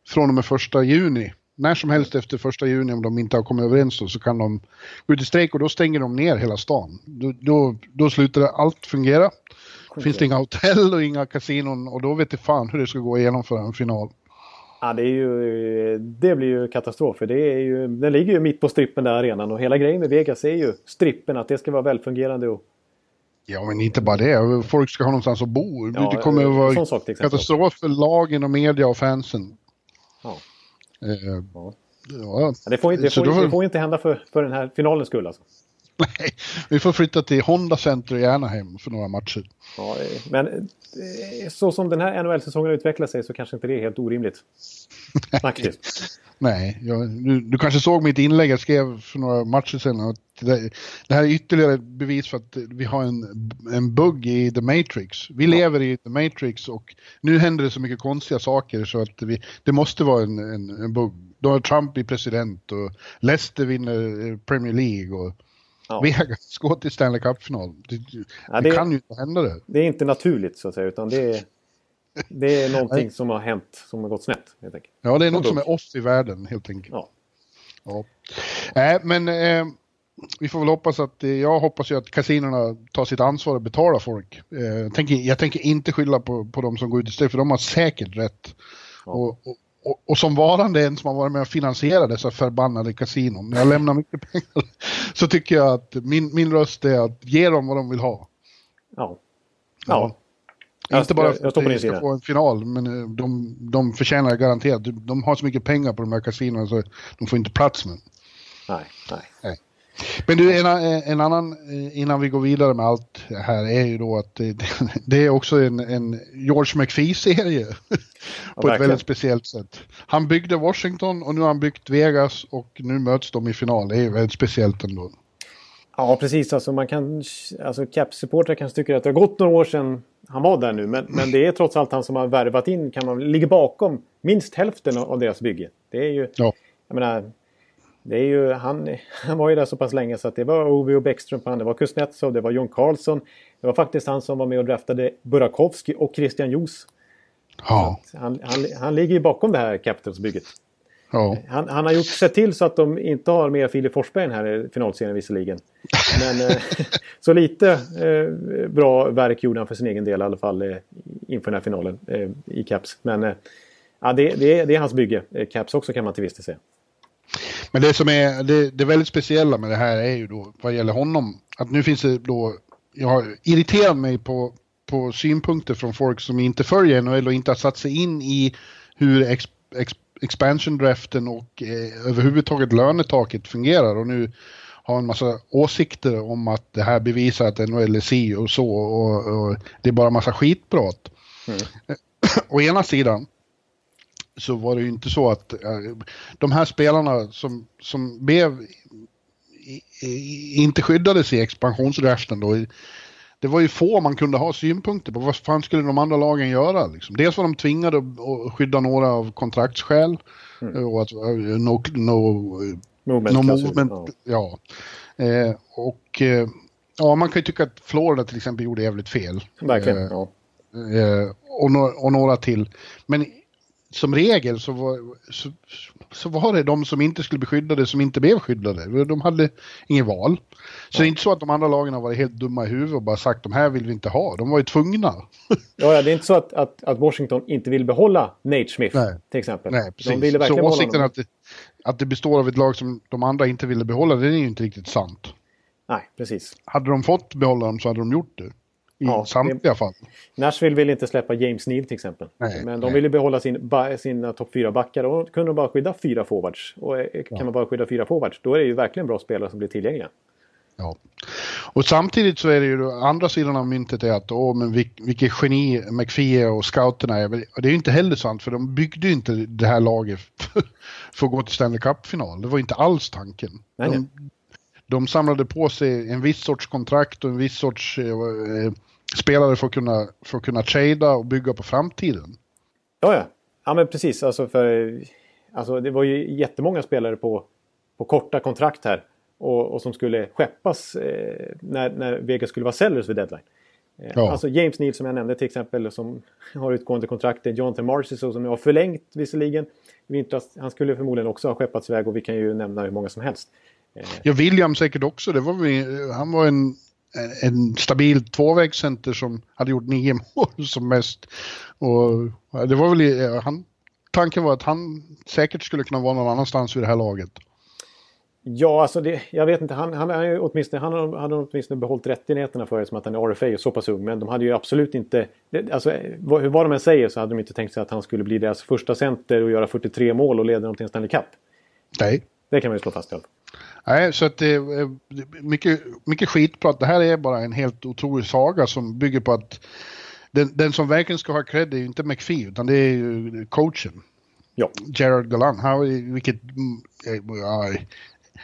från och med första juni. När som helst efter första juni om de inte har kommit överens då, så kan de gå ut i strejk och då stänger de ner hela stan. Då, då, då slutar allt fungera. Finns det inga hotell och inga kasinon och då vet det fan hur det ska gå att genomföra en final. Ja, det, är ju, det blir ju katastrof. För det är ju, den ligger ju mitt på strippen där arenan. Och hela grejen med Vegas är ju strippen. Att det ska vara välfungerande. Och, Ja men inte bara det, folk ska ha någonstans att bo. Ja, det kommer att vara katastrof för lagen och media och fansen. ja. Eh, Ja. ja. Det får, det, Så får, det får inte hända för, för den här finalens skull. Alltså. Nej, vi får flytta till Honda Center i Anaheim för några matcher. Ja, eh, men eh, så som den här NHL-säsongen utvecklar sig så kanske inte det är helt orimligt. Faktiskt. Nej, jag, du, du kanske såg mitt inlägg jag skrev för några matcher sedan. Att det, det här är ytterligare ett bevis för att vi har en, en bugg i The Matrix. Vi lever i The Matrix och nu händer det så mycket konstiga saker så att vi, det måste vara en, en, en bugg. Donald Trump blir president och Leicester vinner eh, Premier League och Ja. Vegas går till Stanley Cup-final. Det, Ja, det det- kan ju inte hända det. Det är inte naturligt så att säga. Utan det är, det är någonting som har hänt som har gått snett. Helt enkelt. Ja, det är något som är off i världen helt enkelt. Ja. Ja. Nej, men eh, vi får väl hoppas att, eh, jag hoppas ju att kasinorna tar sitt ansvar och betalar folk. Eh, jag, tänker, jag tänker inte skylla på, på de som går ut i strejk, för de har säkert rätt. Ja. Och, och, och, och som varande en som har varit med och finansierat dessa förbannade kasinon, när jag lämnar mycket pengar, så tycker jag att min, min röst är att ge dem vad de vill ha. Ja. Ja. Jag- Inte bara för att din ska få en final, men eh, de, de förtjänar garanterat. De har så mycket pengar på de här kasinorna så de får inte plats med. Nej, nej. Men du, en, en annan, eh, innan vi går vidare med allt här, är ju då att det, det är också en, en George McPhee-serie. på ett verkligen. väldigt speciellt sätt. Han byggde Washington och nu har han byggt Vegas och nu möts de i final. Det är ju väldigt speciellt ändå. Ja, precis. Alltså, man kan, alltså, Caps-supportrar kanske tycker att det har gått några år sedan han var där nu. Men, men det är trots allt han som har värvat in, kan man ligger bakom minst hälften av deras bygge. Det är ju, Ja. jag menar, det är ju, han, han var ju där så pass länge så att det var Ovi och Bäckström på han, det var Kuznetsov, det var John Karlsson. Det var faktiskt han som var med och draftade Burakovsky och Christian Joos. Ja. Han, han, han ligger ju bakom det här Capitals-bygget. ja. Han, han har gjort sett till så att de inte har med Filip Forsberg i den här finalserien visserligen. Men eh, så lite eh, bra verk gjorde han för sin egen del i alla fall eh, inför den här finalen eh, i Caps. Men eh, ja, det, det, är, det är hans bygge. Eh, Caps också kan man till viss del säga. Men det som är det, det väldigt speciella med det här är ju då vad gäller honom att nu finns det då, jag har irriterat mig på, på synpunkter från folk som inte följer NHL och inte har satt sig in i hur ex, ex, expansion draften och eh, överhuvudtaget lönetaket fungerar och nu har en massa åsikter om att det här bevisar att NHL är si och så och, och det är bara massa skitprat. Å ena sidan så var det ju inte så att eh, de här spelarna som, som blev i, i, inte skyddades i expansionsdraften då. Det var ju få man kunde ha synpunkter på. Vad fan skulle de andra lagen göra? Liksom? Dels var de tvingade att, skydda några av kontraktsskäl. Och att, eh, no, no, Movement, no movement, ja. Eh, och eh, ja, man kan ju tycka att Florida till exempel gjorde jävligt fel. Verkligen. Eh, Ja. Eh, och, no och några till. Men som regel så, var, så så var det de som inte skulle bli skyddade som inte blev skyddade. De hade inget val. Så det är inte så att de andra lagen har varit helt dumma i huvudet och bara sagt de här vill vi inte ha. De var ju tvungna. ja, ja, det är inte så att, att, att Washington inte vill behålla Nate Smith Nej. till exempel. Nej, precis. De ville verkligen så åsikten att det, att det består av ett lag som de andra inte ville behålla, det är ju inte riktigt sant. Nej, precis. Hade de fått behålla dem så hade de gjort det. I ja, samtliga fall. Nashville vill inte släppa James Neal till exempel. Nej, men de nej. ville behålla sin, sina topp 4-backar och då kunde de bara skydda fyra forwards. Och eh, kan ja. man bara skydda fyra forwards då är det ju verkligen bra spelare som blir tillgängliga. Ja. Och samtidigt så är det ju andra sidan av myntet är att åh men vilket geni McPhee och scouterna är. Och det är ju inte heller sant för de byggde ju inte det här laget för att gå till Stanley Cup-final. Det var inte alls tanken. Nej, de, de samlade på sig en viss sorts kontrakt och en viss sorts eh, eh, spelare för att kunna, för att kunna trada och bygga på framtiden. Ja, ja. Ja, men precis. Alltså, för, alltså, det var ju jättemånga spelare på, på korta kontrakt här. Och, och som skulle skeppas eh, när, när Vegas skulle vara sellers vid deadline. Eh, ja. Alltså James Neal som jag nämnde till exempel som har utgående kontrakt. Jonathan Marciso som har förlängt visserligen. Vintras, han skulle förmodligen också ha skeppats iväg och vi kan ju nämna hur många som helst. Eh. Ja, William säkert också. Det var vi, han var en, en stabil tvåvägscenter som hade gjort nio mål som mest. Och det var väl, han, tanken var att han säkert skulle kunna vara någon annanstans vid det här laget. Ja, alltså det, jag vet inte. Han, han, han, åtminstone, han hade åtminstone behållit rättigheterna för det som att han är RFA och så pass ung. Men de hade ju absolut inte... Alltså, vad, vad de än säger så hade de inte tänkt sig att han skulle bli deras första center och göra 43 mål och leda dem till en Stanley Cup. Nej. Det kan man ju slå fast i alla fall. Nej, så att det är mycket, mycket skitprat. Det här är bara en helt otrolig saga som bygger på att den, den som verkligen ska ha cred är ju inte McPhee utan det är ju coachen. Ja. Gerard Gallant. Han, vilket, ja,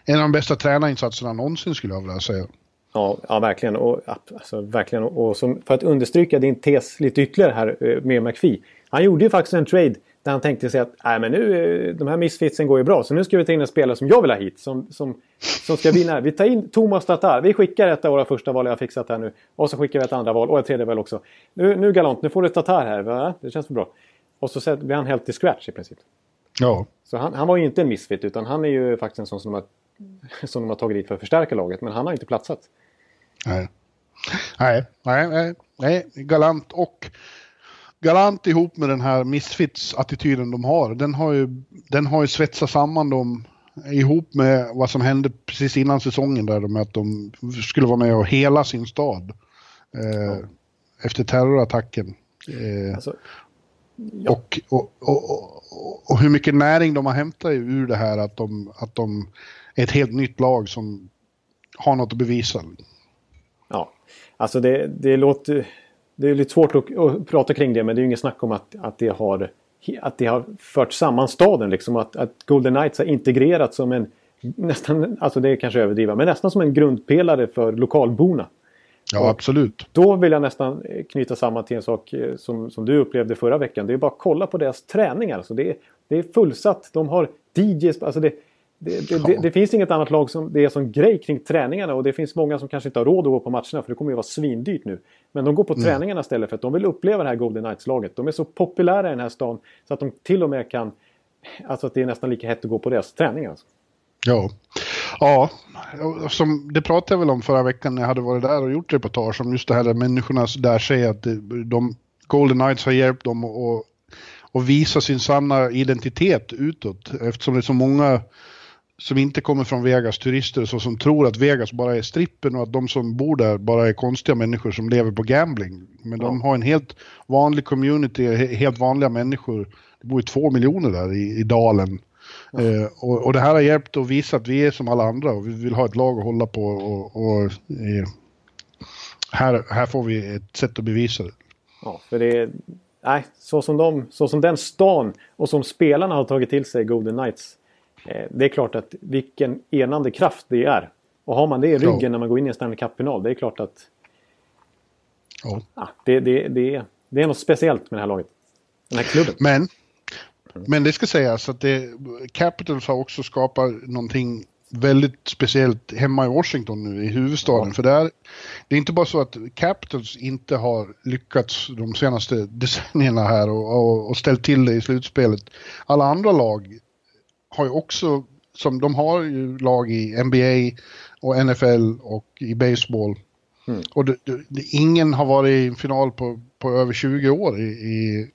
en av de bästa tränarinsatserna någonsin skulle jag vilja säga. Ja, ja verkligen. Och, alltså, verkligen. och som, för att understryka din tes lite ytterligare här eh, med McPhee. Han gjorde ju faktiskt en trade där han tänkte sig att Nej, men nu, de här missfitsen går ju bra så nu ska vi ta in en spelare som jag vill ha hit. Som, som, som ska vinna. Vi tar in Thomas Tatar. Vi skickar ett av våra första val jag har fixat här nu. Och så skickar vi ett andra val och ett tredje val också. Nu, nu galant, nu får du Tatar här. Va? Det känns för bra. Och så blir han helt till scratch i princip. Ja. Så han, han var ju inte en missfit utan han är ju faktiskt en sån som de har, som de har tagit dit för att förstärka laget. Men han har inte platsat. Nej. Nej, nej, nej, nej. galant och Galant ihop med den här missfits-attityden de har, den har ju, den har ju svetsat samman dem ihop med vad som hände precis innan säsongen där med att de skulle vara med och hela sin stad eh, ja. efter terrorattacken. Eh, alltså, ja. och, och, och, och, hur mycket näring de har hämtat ur det här att de, att de är ett helt nytt lag som har något att bevisa. Ja, alltså det, det låter det är lite svårt att, att, prata kring det men det är ju inget snack om att, att, det, har, att det har fört samman staden. Liksom, att, att Golden Knights har integrerats som en nästan, alltså det är kanske överdriva, men nästan som en grundpelare för lokalborna. Ja, och absolut. Då vill jag nästan knyta samman till en sak eh, som, som du upplevde förra veckan. Det är bara att kolla på deras träningar. Alltså det, är, det är fullsatt. De har DJs. Alltså det, det, det, det, det, finns inget annat lag som det är som grej kring träningarna och det finns många som kanske inte har råd att gå på matcherna för det kommer ju vara svindyrt nu. Men de går på mm. träningarna istället för att de vill uppleva det här Golden Knights-laget. De är så populära i den här stan så att de till och med kan... Alltså att det är nästan lika hett att gå på deras träningar. Alltså. Ja. Ja, som det pratade jag väl om förra veckan när jag hade varit där och gjort reportage om just det här där människorna där säger att de Golden Knights har hjälpt dem att, att visa sin sanna identitet utåt eftersom det är så många som inte kommer från Vegas, turister så som tror att Vegas bara är strippen och att de som bor där bara är konstiga människor som lever på gambling. Men ja. de har en helt vanlig community, helt vanliga människor. Det bor ju två miljoner där i, i dalen. Ja. Eh, och, och, det här har hjälpt att visa att vi är som alla andra och vi vill ha ett lag att hålla på och, och eh, här, här får vi ett sätt att bevisa det. Ja, för det är, nej, så som, de, så som den stan och som spelarna har tagit till sig Golden Knights det är klart att vilken enande kraft det är. Och har man det i ryggen ja. när man går in i en Stanley Cup-final, det är klart att... Ja. ja det, det, det, är, det är något speciellt med det här laget. Den här klubben. Men, men det ska sägas att det, Capitals har också skapat någonting väldigt speciellt hemma i Washington nu i huvudstaden. Ja. För det är, det är inte bara så att Capitals inte har lyckats de senaste decennierna här och, och, och ställt till det i slutspelet. Alla andra lag har ju också, som de har ju lag i NBA och NFL och i baseball. Mm. Och det, det, ingen har varit i en final på, på över 20 år i, i,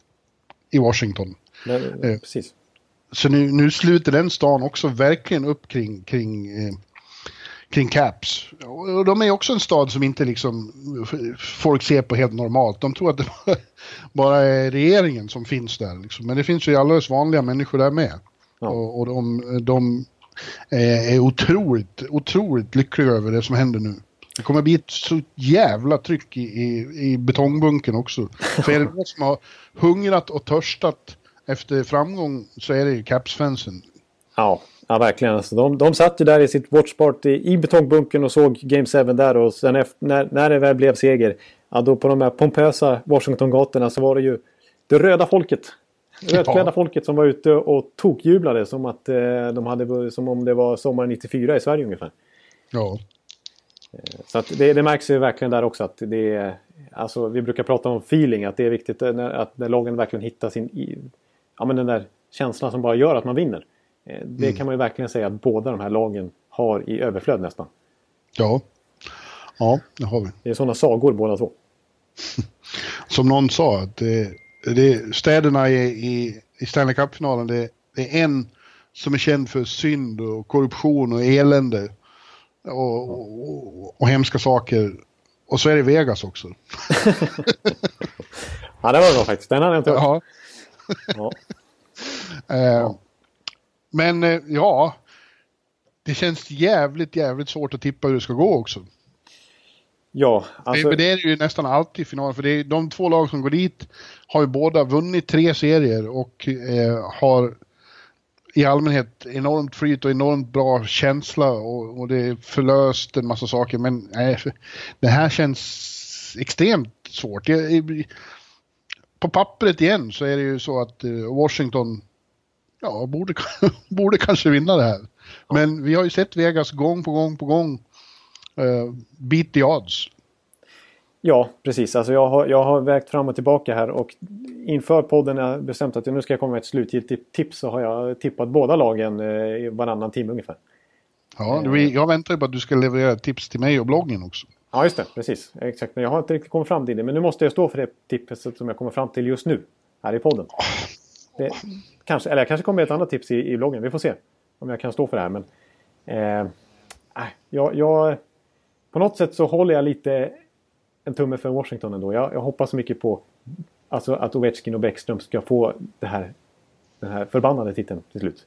i Washington. Nej, eh, precis. Så nu, nu sluter den stan också verkligen upp kring, kring, eh, kring Caps. Och de är också en stad som inte liksom folk ser på helt normalt. De tror att det bara är regeringen som finns där. Liksom. Men det finns ju alldeles vanliga människor där med. Ja. Och, och de, de är otroligt, otroligt lyckliga över det som händer nu. Det kommer bli ett så jävla tryck i, i, i betongbunken också. För är det någon som har hungrat och törstat efter framgång så är det ju Caps-fansen. Ja, ja, verkligen. Alltså, de, de satt ju där i sitt watchparty i betongbunken och såg Game 7 där och sen efter, när, när det väl blev seger, ja, då på de här pompösa Washington-gatorna så var det ju det röda folket. Rödklädda ja. folket som var ute och tokjublade som, att, eh, de hade, som om det var sommaren 94 i Sverige ungefär. Ja. Eh, så det, det märks ju verkligen där också att det är... Alltså vi brukar prata om feeling, att det är viktigt när, att när lagen verkligen hittar sin... Ja men den där känslan som bara gör att man vinner. Eh, det mm. kan man ju verkligen säga att båda de här lagen har i överflöd nästan. Ja, ja det har vi. Det är sådana sagor båda två. Som någon sa, att det, det, städerna i, i, i Stanley Cup-finalen, det, det är en som är känd för synd och korruption och elände och, och, och hemska saker. Och så är det Vegas också. ja, det var bra faktiskt. Den hade jag inte hört. Ja. uh, men uh, ja, det känns jävligt, jävligt svårt att tippa hur det ska gå också. Ja, alltså... Men det är ju nästan alltid final, för det är, de två lag som går dit har ju båda vunnit tre serier och eh, har i allmänhet enormt flyt och enormt bra känsla och, och det är förlöst en massa saker men nej, det här känns extremt svårt. Jag, på pappret igen så är det ju så att uh, Washington ja, borde, borde kanske vinna det här. Men vi har ju sett Vegas gång på gång på gång uh, beat the odds. Ja, precis. Alltså jag, har, jag har vägt fram och tillbaka här och inför podden har jag bestämt att nu ska jag komma med ett slutgiltigt tips så har jag tippat båda lagen eh, varannan timme ungefär. Ja, jag väntar ju på att du ska leverera tips till mig och bloggen också. Ja, just det. Precis. Exakt. Men jag har inte riktigt kommit fram till det. Men nu måste jag stå för det tipset som jag kommer fram till just nu. Här i podden. Det, kanske, eller jag kanske kommer med ett annat tips i, i bloggen. Vi får se om jag kan stå för det här. Men, eh, jag, jag, på något sätt så håller jag lite en tumme för Washington ändå. Jag, jag hoppas mycket på alltså att Ovechkin och Bäckström ska få det här, den här förbannade titeln till slut.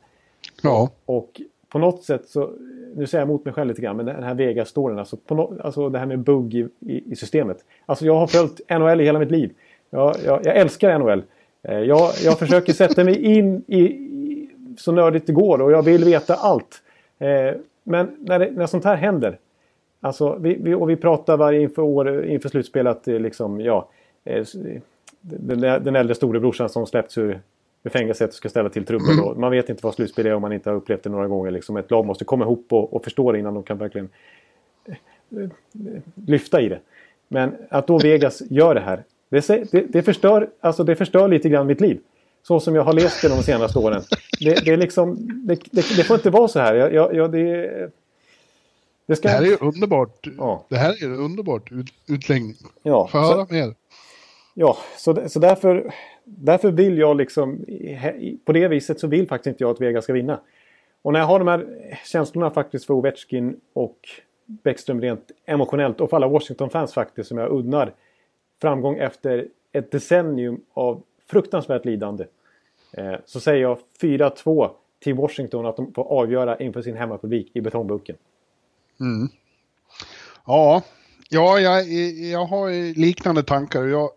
Ja. Och på något sätt så, nu säger jag emot mig själv lite grann, men den här Vegas-storyn, alltså, no, alltså det här med bugg i, i, i, systemet. Alltså jag har följt NHL i hela mitt liv. Jag, jag, jag älskar NHL. Eh, jag, jag försöker sätta mig in i, i, så nördigt det går och jag vill veta allt. Eh, men när, det, när sånt här händer Alltså, vi, vi, och vi pratar varje inför, år, inför slutspel att eh, liksom, ja, eh, den, den äldre storebrorsan som släppts ur, ur fängelset och ska ställa till trubbel. Man vet inte vad slutspel är om man inte har upplevt det några gånger. Liksom ett lag måste komma ihop och, och förstå det innan de kan verkligen eh, lyfta i det. Men att då Vegas gör det här. Det, det, det, förstör, alltså det förstör lite grann mitt liv. Så som jag har levt det de senaste åren. Det, det, är liksom, det, det, får inte vara så här. Jag, jag, jag, det, det, ska... det här är underbart. Ja. Det här är underbart ut, utläggning. Ja, Få höra mer. Ja, så, så därför, därför vill jag liksom... På det viset så vill faktiskt inte jag att Vega ska vinna. Och när jag har de här känslorna faktiskt för Ovechkin och Bäckström rent emotionellt och för alla Washington-fans faktiskt som jag unnar framgång efter ett decennium av fruktansvärt lidande. Eh, så säger jag 4-2 till Washington att de får avgöra inför sin hemmapublik i betongbucken. Mm. Ja, ja jag, jag har liknande tankar. Jag,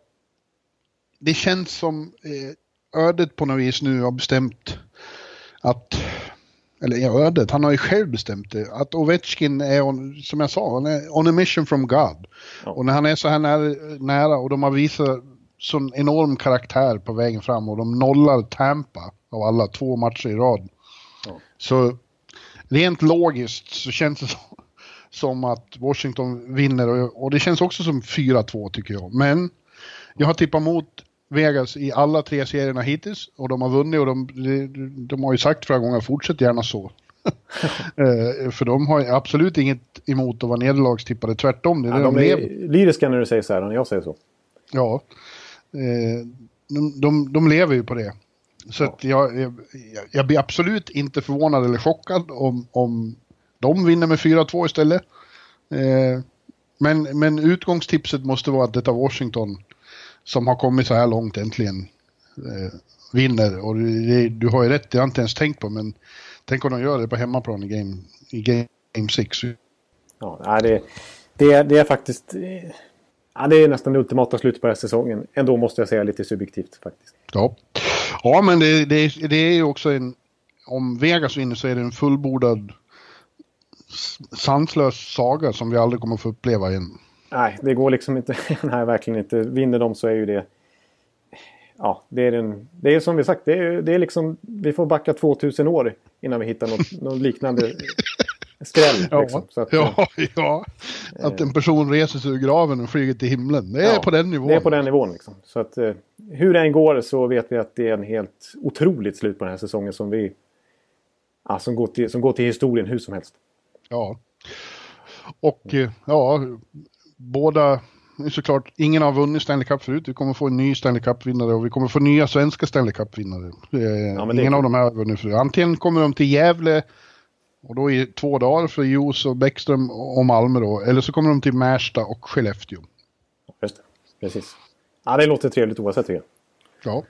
det känns som eh, ödet på något vis nu har bestämt att eller ja, ödet, han har ju själv bestämt det, att Ovechkin är, on, som jag sa, han är on a mission from God. Ja. Och när han är så här nära, nära och de har visat sån enorm karaktär på vägen fram och de nollar Tampa av alla två matcher i rad. Ja. Så rent logiskt så känns det som som att Washington vinner och, och det känns också som 4-2 tycker jag. Men jag har tippat mot Vegas i alla tre serierna hittills och de har vunnit och de, de, de har ju sagt flera gånger fortsätt gärna så. Eh, för de har absolut inget emot att vara nederlagstippade, tvärtom. Det är ja, det de, de är lever lyriska när du säger så här, när jag säger så. Ja, eh, de, de, de lever ju på det. Så att jag, jag, jag blir absolut inte förvånad eller chockad om, om de vinner med 4-2 istället. Eh, men, men utgångstipset måste vara att detta Washington som har kommit så här långt äntligen eh, vinner. Och det, du har ju rätt, det har jag inte ens tänkt på, men tänk om de gör det på hemmaplan i Game, i game 6. Ja, det, det, är, det är faktiskt... Ja, det är nästan det ultimata slutet på den här säsongen. Ändå måste jag säga lite subjektivt faktiskt. Ja, ja men det, det, det är ju också en... Om Vegas vinner så är det en fullbordad sanslös saga som vi aldrig kommer få uppleva igen. Nej, det går liksom inte. Nej, verkligen inte. Vinner de så är ju det... Ja, det är, en, det är som vi sagt. Det är, det är liksom... Vi får backa 2000 år innan vi hittar något, något liknande skräll. Ja, liksom. att, ja, ja. Att en person reser sig ur graven och flyger till himlen. Det är Ja, på den nivån. Det är på den nivån. Liksom. Så att, eh, hur det än går så vet vi att det är en helt otroligt slut på den här säsongen som vi... Ja, som, går till, som går till historien hur som helst. Ja. Och eh, ja, båda, såklart, ingen har vunnit Stanley Cup förut. Vi kommer få en ny Stanley Cup-vinnare och vi kommer få nya svenska Stanley Cup-vinnare. Eh, Ja, men det ingen av de här har vunnit förut. Antingen kommer de till Gävle och då i två dagar för Jos och Bäckström och Malmö då. Eller så kommer de till Märsta och Skellefteå. Just det. Precis. Ja, det låter trevligt oavsett tycker jag. Ja.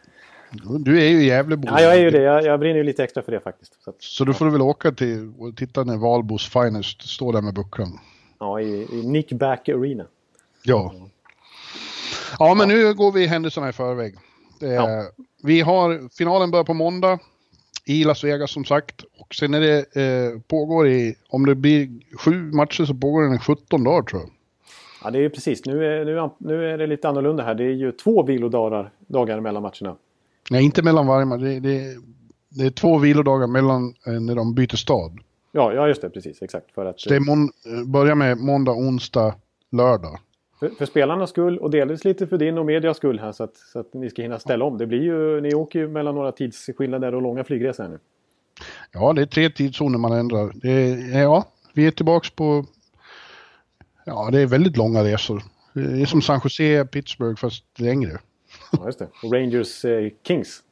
Du är ju Gävlebo. Ja, jag är ju det. Jag, jag brinner ju lite extra för det faktiskt. Så att, Så då får du väl åka till och titta när Valbos Finest står där med bucklan. ja, i, i Nick Back Arena. Ja. Ja, men nu går vi händelserna i förväg. Är, Ja. Vi har, finalen börjar på måndag i Las Vegas som sagt. Och sen är det, eh, pågår i, om det blir sju matcher så pågår den i 17 dagar tror jag. Ja, det är ju precis. Nu är, nu, nu är det lite annorlunda här. Det är ju två vilodagar dagar mellan matcherna. Nej, inte mellan varje match. Det, det, det är två vilodagar mellan eh, när de byter stad. Ja, ja just det. Precis. Exakt. För, att, Så det eh, börjar med måndag, onsdag, lördag. för, för spelarnas skull och delvis lite för din och medias skull här så att, så att ni ska hinna ställa om. Det blir ju, ni åker ju mellan några tidsskillnader och långa flygresor nu. Ja, det är tre tidszoner man ändrar. Är, ja, vi är tillbaks på... Ja, det är väldigt långa resor. Det är som San Jose, Pittsburgh fast längre. Ja, just det. Och Rangers eh, Kings.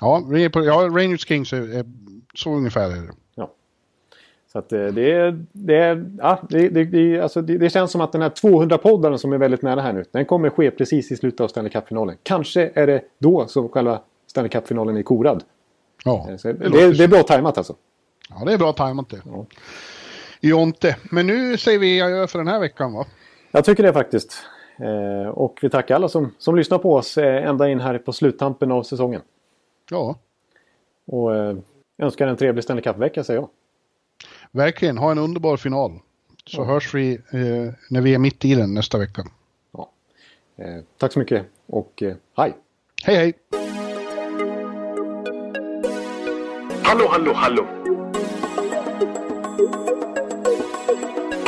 Ja, ja Rangers Kings är, är så ungefär är det. Ja. Så att eh, det är... Det, är, ja, det, det, alltså det, det känns som att den här 200-poddaren som är väldigt nära här nu. Den kommer ske precis i slutet av Stanley Cup-finalen. Kanske är det då som själva Stanley Cup-finalen är korad. Ja, Eh, Så det, det, det, är bra tajmat alltså. ja, det är bra tajmat det. Ja. Jonte, men nu säger vi adjö för den här veckan va? Jag tycker det faktiskt. Eh, och vi tackar alla som, som lyssnar på oss eh, ända in här på sluttampen av säsongen. Ja, Och eh, önskar en trevlig Stanley Cup-vecka säger jag. verkligen. Ha en underbar final. Så Ja. hörs vi eh, när vi är mitt i den nästa vecka. Ja. Eh, tack så mycket och eh, hej! Hej hej! Hallå, hallå, hallå.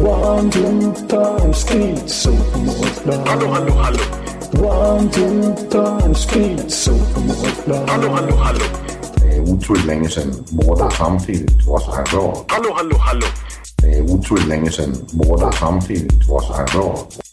One, two, three, speed, so Hallå, hallå, hallå. One, two, three, speed, so Hallå, hallå, hallå. Det er utroligt længe siden mor, der samtidig trods har råd. Hallå, hallå, hallå. Det er utroligt længe siden mor, der samtidig trods har råd.